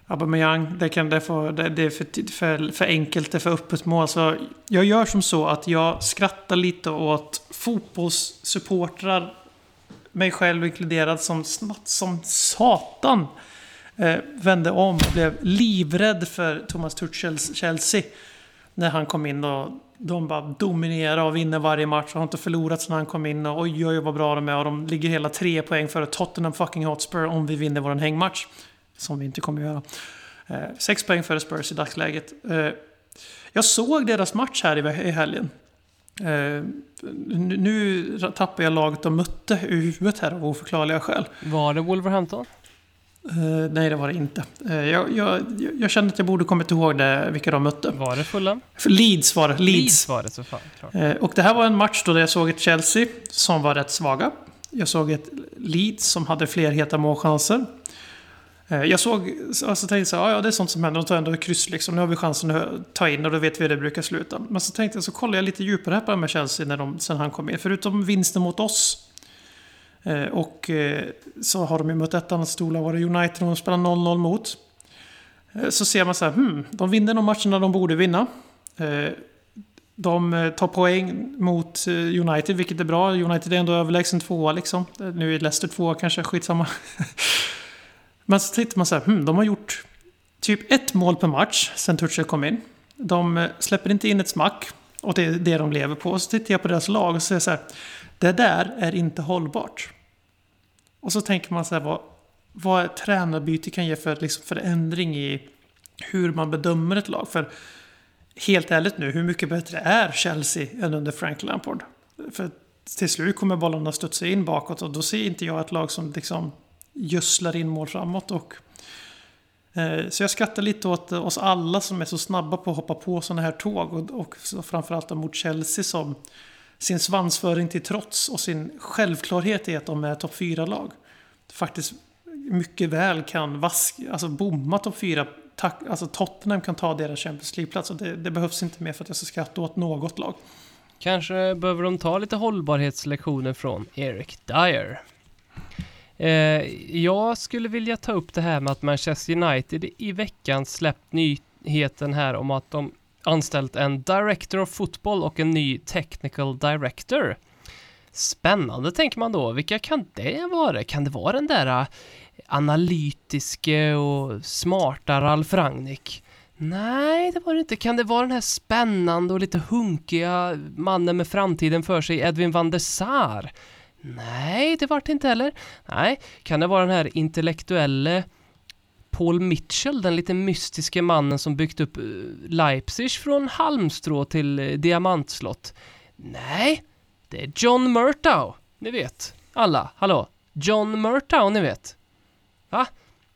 Aubameyang, det, kan, det, får, det, det är för, för, för enkelt, det är för öppet mål. Så jag gör som så att jag skrattar lite åt fotbollssupportrar, mig själv inkluderad, som snabbt som satan eh, vände om och blev livrädd för Thomas Tuchels Chelsea. När han kom in och de bara dominerar och vinner varje match och har inte förlorat sedan han kom in. Och oj, oj, vad bra de är. Och de ligger hela tre poäng före Tottenham fucking Hotspur om vi vinner vår hängmatch. Som vi inte kommer göra. Eh, sex poäng före Spurs i dagsläget. Eh, jag såg deras match här i, i helgen. Eh, nu, nu tappar jag laget de mötte ur huvudet här av oförklarliga skäl. Var det Wolverhampton? Eh, nej, det var det inte. Eh, jag, jag, jag kände att jag borde kommit ihåg det, vilka de mötte. Var det Fulham? Leeds var det. Leeds. Leeds var det så fan. Eh, Och det här var en match då jag såg ett Chelsea som var rätt svaga. Jag såg ett Leeds som hade fler heta målchanser. Jag såg, alltså tänkte så här, "Ja, ja det är sånt som händer, de tar ändå kryss liksom. Nu har vi chansen att ta in och då vet vi hur det brukar sluta. Men så tänkte jag, så kollade jag lite djupare på det här med Chelsea när de, sen han kom in. Förutom vinsten mot oss. Eh, och eh, så har de ju mött ett annat storlag, var det United de spelar 0-0 mot. Eh, så ser man så här, hmm, de vinner de matcherna de borde vinna. De tar poäng mot United, vilket är bra. United är ändå överlägsen tvåa liksom. Nu är Leicester tvåa kanske, skitsamma. Men så tittar man så här, hmm, de har gjort typ ett mål per match sen Tuchel kom in. De släpper inte in ett smack. Och det är det de lever på. Så tittar jag på deras lag och säger så här, det där är inte hållbart. Och så tänker man så här, vad, vad ett tränarbyte kan ge för liksom, förändring i hur man bedömer ett lag. För helt ärligt nu, hur mycket bättre är Chelsea än under Frank Lampard? För till slut kommer bollarna studsa in bakåt och då ser inte jag ett lag som liksom gödslar in mål framåt. Och, eh, så jag skrattar lite åt oss alla som är så snabba på att hoppa på sådana här tåg. Och, och så framförallt mot Chelsea som sin svansföring till trots och sin självklarhet i att de är topp 4-lag. Faktiskt mycket väl kan vask, alltså bomma topp 4. Tack, alltså Tottenham kan ta deras Champions League-plats och det, det behövs inte mer för att jag ska skratta åt något lag. Kanske behöver de ta lite hållbarhetslektioner från Eric Dyer. Eh, jag skulle vilja ta upp det här med att Manchester United i veckan släppt nyheten här om att de anställt en Director of Football och en ny Technical Director. Spännande tänker man då. Vilka kan det vara? Kan det vara den där eh, analytiske och smarta Ralf Rangnick? Nej, det var det inte. Kan det vara den här spännande och lite hunkiga mannen med framtiden för sig, Edwin van der Sar? Nej, det var det inte heller. Nej, kan det vara den här intellektuelle Paul Mitchell, den lite mystiske mannen som byggt upp eh, Leipzig från halmstrå till eh, diamantslott? Nej, det är John Murtau, Ni vet, alla, hallå? John Murtau, ni vet. Va?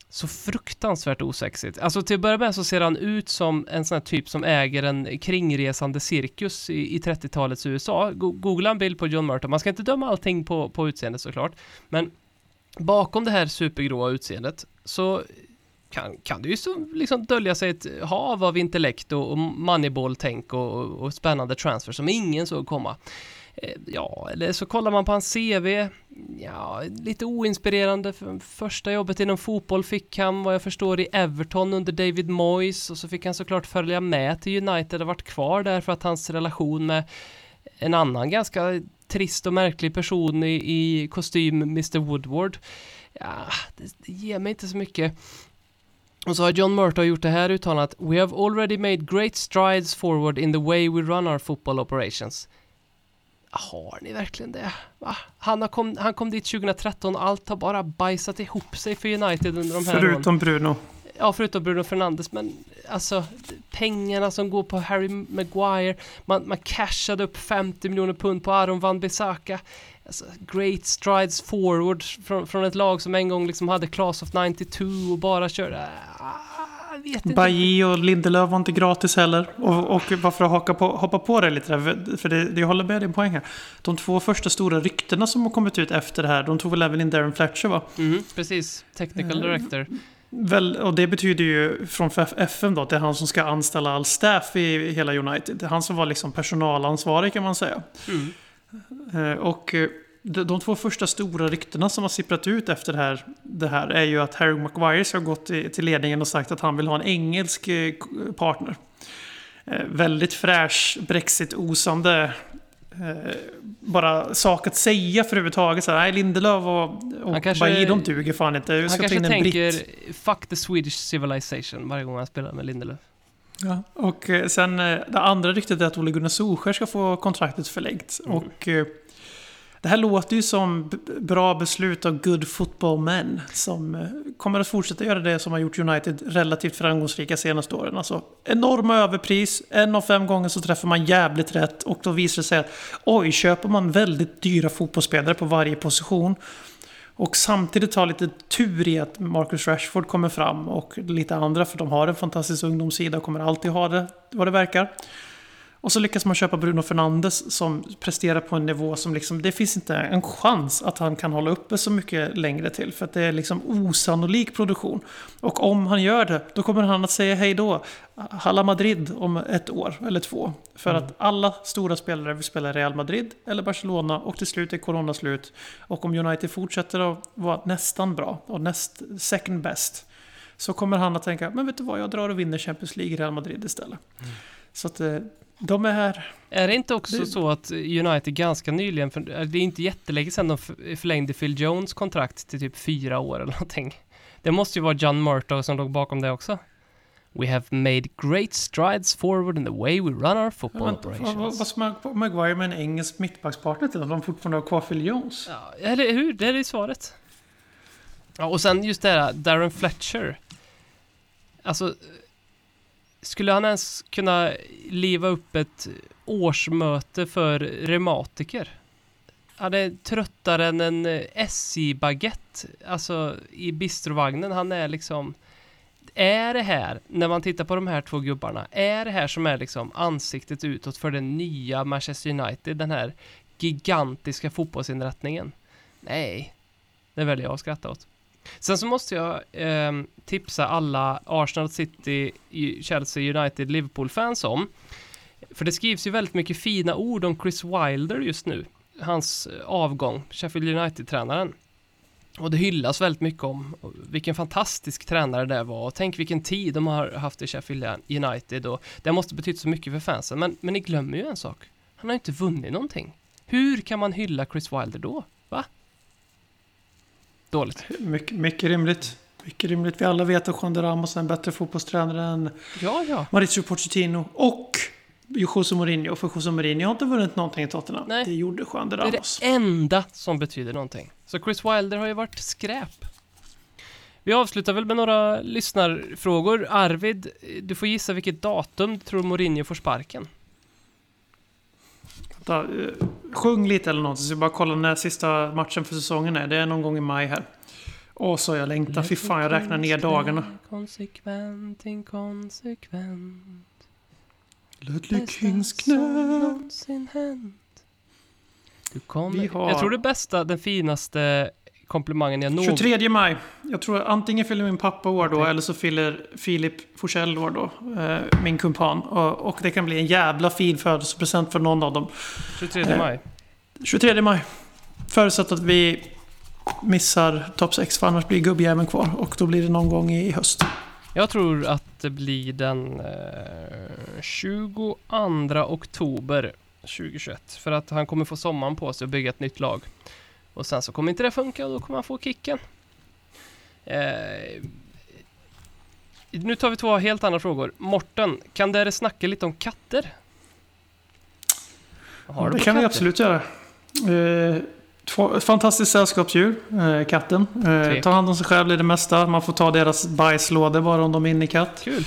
Så fruktansvärt osexigt. Alltså till att börja med så ser han ut som en sån här typ som äger en kringresande cirkus i, i 30-talets USA. Go googla en bild på John Murtau, Man ska inte döma allting på, på utseendet såklart. Men bakom det här supergråa utseendet så kan, kan det ju så liksom dölja sig ett hav av intellekt och, och moneyball-tänk och, och, och spännande transfer som ingen såg komma. Eh, Ja, eller så kollar man på hans CV. Ja, lite oinspirerande. För Första jobbet inom fotboll fick han vad jag förstår i Everton under David Moyes och så fick han såklart följa med till United och varit kvar där för att hans relation med en annan ganska trist och märklig person i, i kostym, Mr Woodward. Ja, det, det ger mig inte så mycket. Och så har John Murtaugh gjort det här uttalandet We have already made great strides forward in the way we run our football operations. Har ni verkligen det? Va? Han, har kom, han kom dit 2013 och allt har bara bajsat ihop sig för United under de här åren. Förutom Bruno. Ja, förutom Bruno Fernandes, men alltså pengarna som går på Harry Maguire, man, man cashade upp 50 miljoner pund på Aron van Bissaka. Alltså, great strides forward från, från ett lag som en gång liksom hade Class of 92 och bara körde... Ah. Bailly och Lindelöf var inte gratis heller. Och, och varför haka på, hoppa på det lite där, för det, det jag håller med din poäng här. De två första stora ryktena som har kommit ut efter det här, de tog väl även in Darren Fletcher va? Mhm, precis, Eh, technical director. Väl, och det betyder ju från FM då att det är han som ska anställa all staff i hela United. Det är han som var liksom personalansvarig kan man säga. Mm. Eh, Och eh, de, två första stora ryktena som har sipprat ut efter det här, det här är ju att Harry Maguire ska ha gått till ledningen och sagt att han vill ha en engelsk eh, partner. Eh, väldigt fräsch, Brexit-osande. Eh, bara sak att säga för överhuvudtaget. Så här, nej, Lindelöf och, och kanske- Bailly, de duger fan inte. Vi Han kanske in tänker britt. “fuck the Swedish civilization” varje gång han spelar med Lindelöf. Ja, och eh, sen eh, det andra ryktet är att Ole Gunnar Solskjaer ska få kontraktet förlängt. Mm. Och det här låter ju som bra beslut av good football men som eh, kommer att fortsätta göra det som har gjort United relativt framgångsrika senaste åren. Alltså enorma överpris, en av fem gånger så träffar man jävligt rätt och då visar det sig att oj, köper man väldigt dyra fotbollsspelare på varje position och samtidigt ha lite tur i att Marcus Rashford kommer fram och lite andra för de har en fantastisk ungdomssida och kommer alltid ha det vad det verkar. Och så lyckas man köpa Bruno Fernandes som presterar på en nivå som liksom, det finns inte en chans att han kan hålla uppe så mycket längre till. För att det är liksom osannolik produktion. Och om han gör det, då kommer han att säga hej då. Halla Madrid om ett år eller två. För att alla stora spelare vill spela Real Madrid eller Barcelona och till slut är corona slut. Och om United fortsätter att vara nästan bra och näst second best. Så kommer han att tänka, men vet du vad, jag drar och vinner Champions League i Real Madrid istället. Så att eh, de är. Är det inte också Det- så att United ganska nyligen, för det är inte jättelänge sedan de förlängde Phil Jones kontrakt till typ fyra år eller någonting. Det måste ju vara John Murtaugh som låg bakom det också. We have made great strides forward in the way we run our football Vad, vad, operations. vad Mag- Maguire med en engelsk mittbackspartner till om de fortfarande har kvar Phil Jones? Ja, eller hur? Det är det svaret. Ja, och sen just det här, Darren Fletcher. Alltså, skulle han ens kunna liva upp ett årsmöte för reumatiker? Han är tröttare än en eh, SJ-baguette, alltså i bistrovagnen. Han är liksom... Är det här, när man tittar på de här två gubbarna, är det här som är liksom ansiktet utåt för den nya Manchester United, den här gigantiska fotbollsinrättningen? Nej, det väljer jag att skratta åt. Sen så måste jag ehm, tipsa alla Arsenal, City, Chelsea, United, Liverpool-fans om. För det skrivs ju väldigt mycket fina ord om Chris Wilder just nu. Hans eh, avgång, Sheffield United-tränaren. Och det hyllas väldigt mycket om eh, vilken fantastisk tränare det var och tänk vilken tid de har haft i Sheffield United och det måste betytt så mycket för fansen. Men, men ni glömmer ju en sak. Han har inte vunnit någonting. Hur kan man hylla Chris Wilder då? Va? Dåligt. My mycket rimligt. Mycket rimligt. Vi alla vet att Juan de Ramos är en bättre fotbollstränare än Ja, ja. Mauricio Pochettino. Och José Mourinho. För José Mourinho har inte vunnit någonting i Tottenham. Nej. Det gjorde Juan de Det är Ramos. det enda som betyder någonting. Så Chris Wilder har ju varit skräp. Vi avslutar väl med några lyssnarfrågor. Arvid, du får gissa vilket datum du tror Mourinho får sparken. Vänta, eh, sjung lite eller något så jag bara kolla när sista matchen för säsongen är. Det är någon gång i maj här. Åh, så jag längtar. Fy fan, jag räknar ner dagarna. Konsekvent, inkonsekvent. Ludvig Bästa Kings som knä. Du kommer... Vi har- Jag tror det bästa, den finaste komplimangen jag någonsin... 23 maj. Jag tror antingen fyller min pappa år då eller så fyller Filip Forsell år då. Eh, min kumpan. Och, och det kan bli en jävla fin födelsedagspresent för någon av dem. 23 maj. 23 maj. Förutsatt att vi missar topp 6 för annars blir gubbjäveln kvar. Och då blir det någon gång i höst. Jag tror att det blir den eh, 22 oktober 2021. För att han kommer få sommaren på sig att bygga ett nytt lag. Och sen så kommer inte det funka och då kommer han få kicken. Eh, nu tar vi två helt andra frågor. Morten, kan du snacka lite om katter? Har det kan vi katter? absolut göra. Eh, två, ett fantastiskt sällskapsdjur, eh, katten. Eh, tar hand om sig själv i det mesta. Man får ta deras bajslådor bara om de är inne i katt. Kul.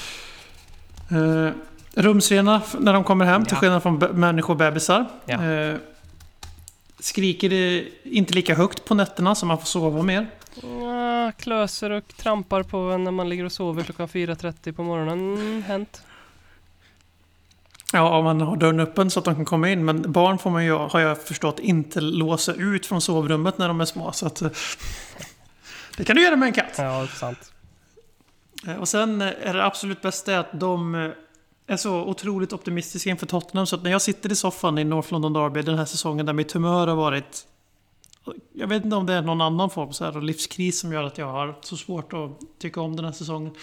Eh, rumsrena när de kommer hem, till Ja. skillnad från be- människobebisar. Ja. Eh, skriker det inte lika högt på nätterna så man får sova mer. Ja, klöser och trampar på en när man ligger och sover klockan 4.30 på morgonen. Hänt. Ja, om man har dörren öppen så att de kan komma in. Men barn får man ju, har jag förstått, inte låsa ut från sovrummet när de är små. Så att, eh, det kan du göra med en katt. Ja, sant. Eh, Och sen eh, är det absolut bästa att de är så otroligt optimistiska inför Tottenham. Så att när jag sitter i soffan i North London Derby den här säsongen där mitt humör har varit... Jag vet inte om det är någon annan form så här, livskris som gör att jag har så svårt att tycka om den här säsongen.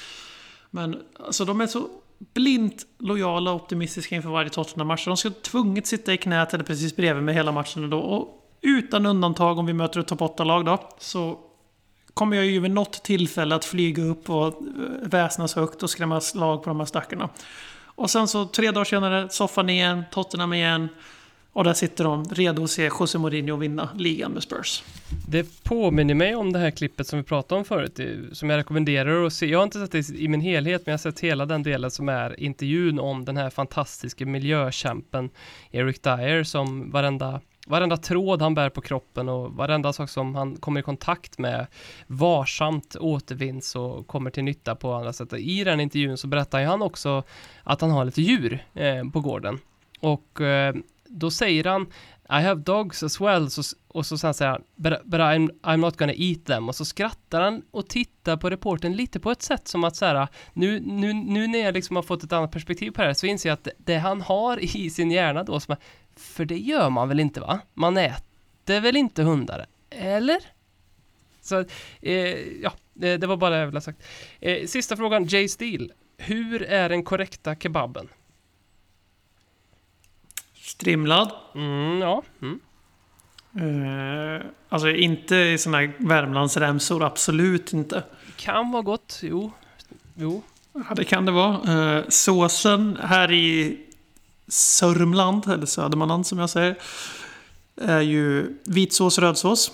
Men alltså de är så blint lojala och optimistiska inför varje Tottenham-match. De ska tvunget sitta i knät eller precis bredvid mig hela matchen då. Och utan undantag om vi möter ett topp 8-lag då. Så kommer jag ju vid något tillfälle att flyga upp och eh, väsnas högt och skrämma slag på de här stackarna. Och sen så tre dagar senare, soffan igen, Tottenham igen. Och där sitter de redo att se José Mourinho vinna ligan med Spurs. Det påminner mig om det här klippet som vi pratade om förut, som jag rekommenderar att se. Jag har inte sett det i min helhet, men jag har sett hela den delen som är intervjun om den här fantastiska miljökämpen Eric Dyer som varenda Varenda tråd han bär på kroppen och varenda sak som han kommer i kontakt med varsamt återvinns och kommer till nytta på andra sätt. I den intervjun så berättar han också att han har lite djur eh, på gården. Och eh, då säger han I have dogs as well. Så, och så sen säger han but, but I'm, I'm not gonna eat them. Och så skrattar han och tittar på reporten lite på ett sätt som att så här, nu, nu, nu när jag liksom har fått ett annat perspektiv på det här så inser jag att det, det han har i sin hjärna då som är, för det gör man väl inte va? Man äter väl inte hundar? Eller? Så, eh, ja, eh, det, var bara det jag ville ha sagt. Eh, sista frågan, Jay Steele. Hur är den korrekta kebaben? Strimlad. Mm, ja. Mm. Eh, alltså inte i såna här Värmlandsremsor, absolut inte. Kan vara gott, jo. Jo. Ja, det kan det vara. Eh, såsen här i Sörmland, eller Södermanland som jag säger, är ju vitsås rödsås.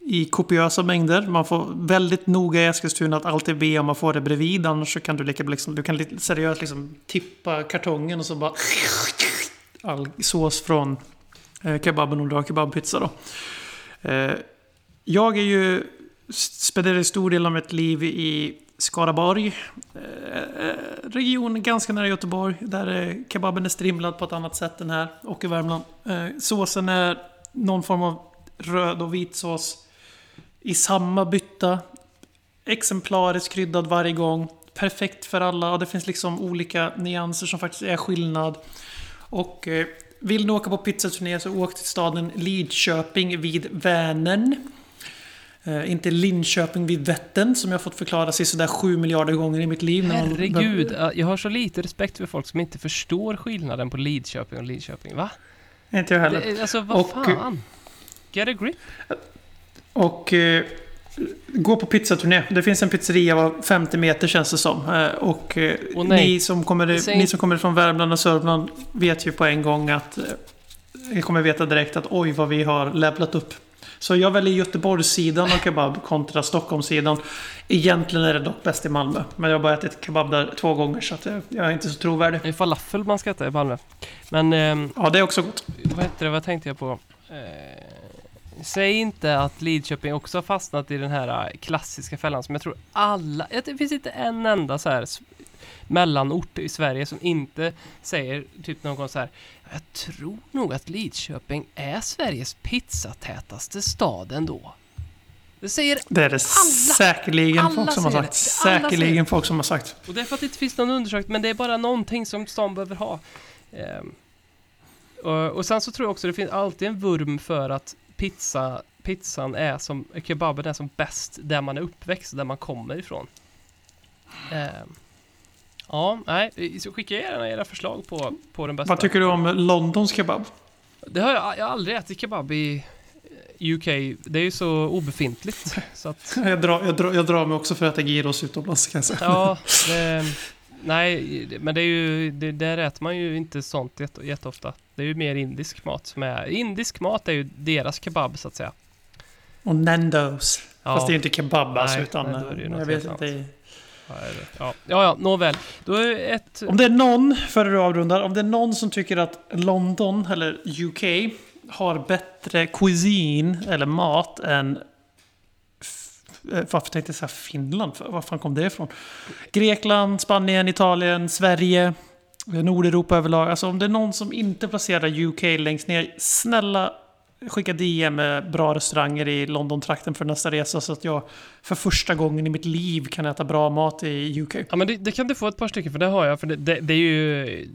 I kopiösa mängder. Man får väldigt noga i Eskilstuna att alltid be om att få det bredvid. Annars så kan du lika liksom, du kan seriöst liksom tippa kartongen och så bara all sås från eh, kebaben om du har kebabpizza då. Eh, jag är ju spenderade stor del av mitt liv i Skaraborg. Eh, region ganska nära Göteborg. Där kebaben är strimlad på ett annat sätt än här. Och i Värmland. Såsen är någon form av röd och vit sås. I samma bytta. Exemplariskt kryddad varje gång. Perfekt för alla. Och det finns liksom olika nyanser som faktiskt är skillnad. Och eh, vill ni åka på pizzaturné så åk till staden Lidköping vid Vänern. Eh, inte Linköping vid Vättern som jag fått förklara sig sådär sju miljarder gånger i mitt liv. Herregud, jag har så lite respekt för folk som inte förstår skillnaden på Lidköping och Lidköping. Va? Inte jag heller. Det, alltså vad Och- fan? Get a grip. Och eh, gå på pizzaturné. Det finns en pizzeria var 50 meter känns det som. Eh, Och, nej. ni, som kommer, Säg ni som kommer från Värmland och Sörmland vet ju på en gång att... eh, Ni kommer veta direkt att oj vad vi har levlat upp. Så jag väljer Göteborgssidan av kebab kontra Stockholmssidan. Egentligen är det dock bäst i Malmö. Men jag har bara ätit kebab där två gånger så att jag, jag är inte så trovärdig. Det är falafel man ska äta i Malmö. Men ehm, Ja, det är också gott. vad heter det, vad tänkte jag på? Eh, säg inte att Lidköping också har fastnat i den här eh, klassiska fällan som jag tror alla, det finns inte en enda så här mellanort i Sverige som inte säger typ någon så här Jag tror nog att Lidköping är Sveriges pizzatätaste stad ändå. Det säger, Det är det säkerligen alla folk som har sagt. Alla Säkerligen folk som har sagt. och det är för att det inte finns någon undersökning, men det är bara någonting som stan behöver ha. Ehm, och, och sen så tror jag också det finns alltid en vurm för att pizza, pizzan är som, kebaben är som bäst där man är uppväxt, där man kommer ifrån. Ehm, ja, nej, så skicka gärna era förslag på, på den bästa. Vad tycker du om Londons kebab? Det har jag, jag har aldrig ätit kebab i eh, UK, det är ju så obefintligt. så att, Jag drar, jag, drar, jag drar mig också för att äta gyros utomlands kan jag säga. Ja, det, nej, men det är ju, det, där äter man ju inte sånt jätte, jätteofta. Det är ju mer indisk mat som är, indisk mat är ju deras kebab så att säga. Och Nandos. Ja. Fast det är ju inte kebab alltså, Nej, utan... nej, det något jag vet inte. Ja, ja, ja nåväl. Då är ett... Om det är någon, före du avrundar, om det är någon som tycker att London eller UK har bättre cuisine eller mat än... Eh, varför tänkte jag säga Finland? Var fan kom det ifrån? Grekland, Spanien, Italien, Sverige, eh, Nordeuropa överlag. Alltså om det är någon som inte placerar UK längst ner, snälla skicka DM med bra restauranger i London-trakten för nästa resa så att jag för första gången i mitt liv kan äta bra mat i UK. Ja men det, det kan du få ett par stycken för det har jag för det, det, det är ju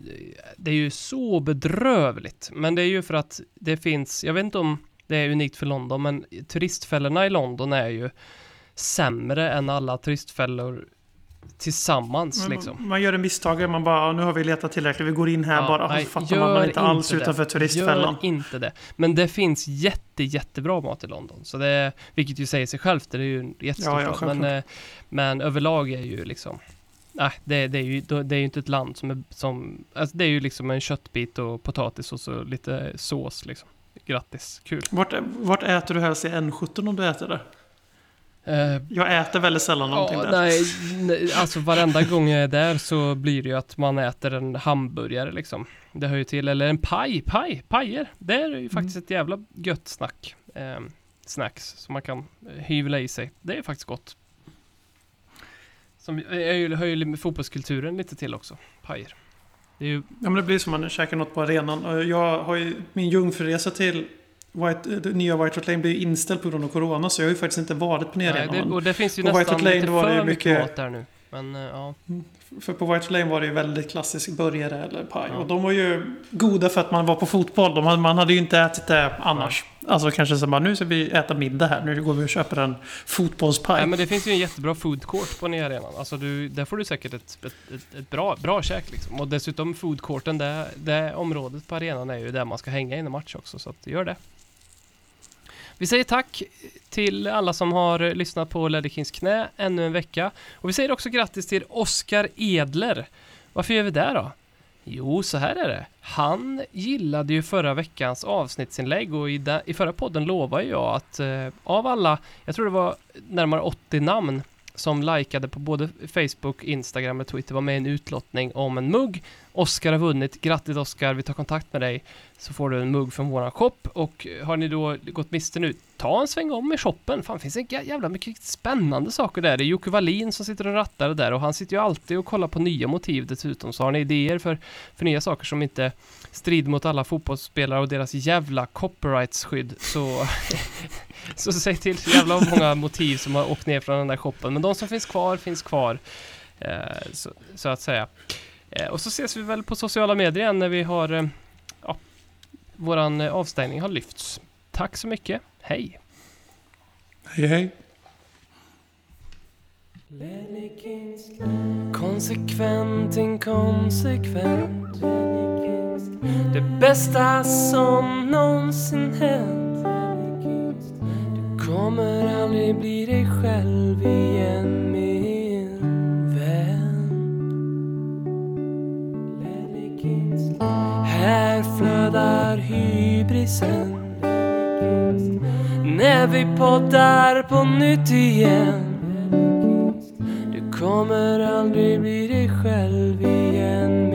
Det är ju så bedrövligt Men det är ju för att det finns Jag vet inte om det är unikt för London men turistfällorna i London är ju Sämre än alla turistfällor Tillsammans Men liksom Man, man gör en misstag, man bara "Ja, nu har vi letat tillräckligt, vi går in här Ja, bara. nej, fattar man man inte alls det. utanför turistfällan. Gör inte det. Men det finns jätte, jättebra mat i London. Så det vilket ju säger sig självt, det är ju en jättestor Ja, ja. Men, eh, men överlag är ju liksom Nej, det, det, är ju, det är ju inte ett land som är som, alltså det är ju liksom en köttbit och potatis och så lite sås liksom. Grattis, kul. Vart, vart äter du helst i N17 om du äter där? Eh, Jag äter väldigt sällan någonting ja, där. nej, nej, alltså varenda gång jag är där så blir det ju att man äter en hamburgare liksom. Det hör ju till, eller en paj, paj, pajer. Det är ju faktiskt ett jävla gött snack. Eh, snacks som man kan eh, hyvla i sig. Det är faktiskt gott. Som jag ju- hör ju fotbollskulturen lite till också. Pajer. Det ju, Ja, men det blir som om man käkar något på arenan. Och Jag har ju, min jungfruresa till White, det nya White Hart Lane blev ju inställd på grund av Corona. Så jag har ju faktiskt inte varit på nej, arenan. och det finns ju White nästan lite för mycket mycket- mat där nu. Men eh, ja. För på White Hart Lane var det ju väldigt klassisk burgare eller paj. Ja. Och de var ju goda för att man var på fotboll. De, hade- man hade ju inte ätit det annars. Alltså kanske så bara, nu ska vi äta middag här. Nu går vi och köper en fotbollspaj. Nej men det finns ju en jättebra food court på nya arenan. Alltså du, där får du säkert ett, ett, ett, ett bra, bra käk liksom. Och dessutom food courten, det, det området på arenan är ju där man ska hänga innan match också. Så att gör det. Vi säger tack till alla som har lyssnat på Ledder Kings knä ännu en vecka. Och vi säger också grattis till Oskar Edler. Varför gör vi det då? Jo, så här är det. Han gillade ju förra veckans avsnittsinlägg och i, da, i förra podden lovade jag att eh, av alla, jag tror det var närmare 80 namn som likade på både Facebook, Instagram och Twitter var med i en utlottning om en mugg. Oskar har vunnit. Grattis Oskar, vi tar kontakt med dig så får du en mugg från våran shop och har ni då gått miste nu, ta en sväng om i shoppen. Fan, det finns det jävla mycket spännande saker där. Det är Jocke Wallin som sitter och rattar det där och han sitter ju alltid och kollar på nya motiv dessutom. Så har ni idéer för, för nya saker som inte strider mot alla fotbollsspelare och deras jävla copyrightsskydd så Så säg till så jävla många motiv som har åkt ner från den där shoppen. Men de som finns kvar, finns kvar. Eh, så, så att säga. Eh, och så ses vi väl på sociala medier igen när vi har... Eh, ja, våran eh, avstängning har lyfts. Tack så mycket. Hej! Hej hej. Konsekvent, inkonsekvent Det bästa som någonsin hänt Du kommer aldrig bli dig själv igen Här flödar hybrisen. När vi poddar på nytt igen. Du kommer aldrig bli dig själv igen.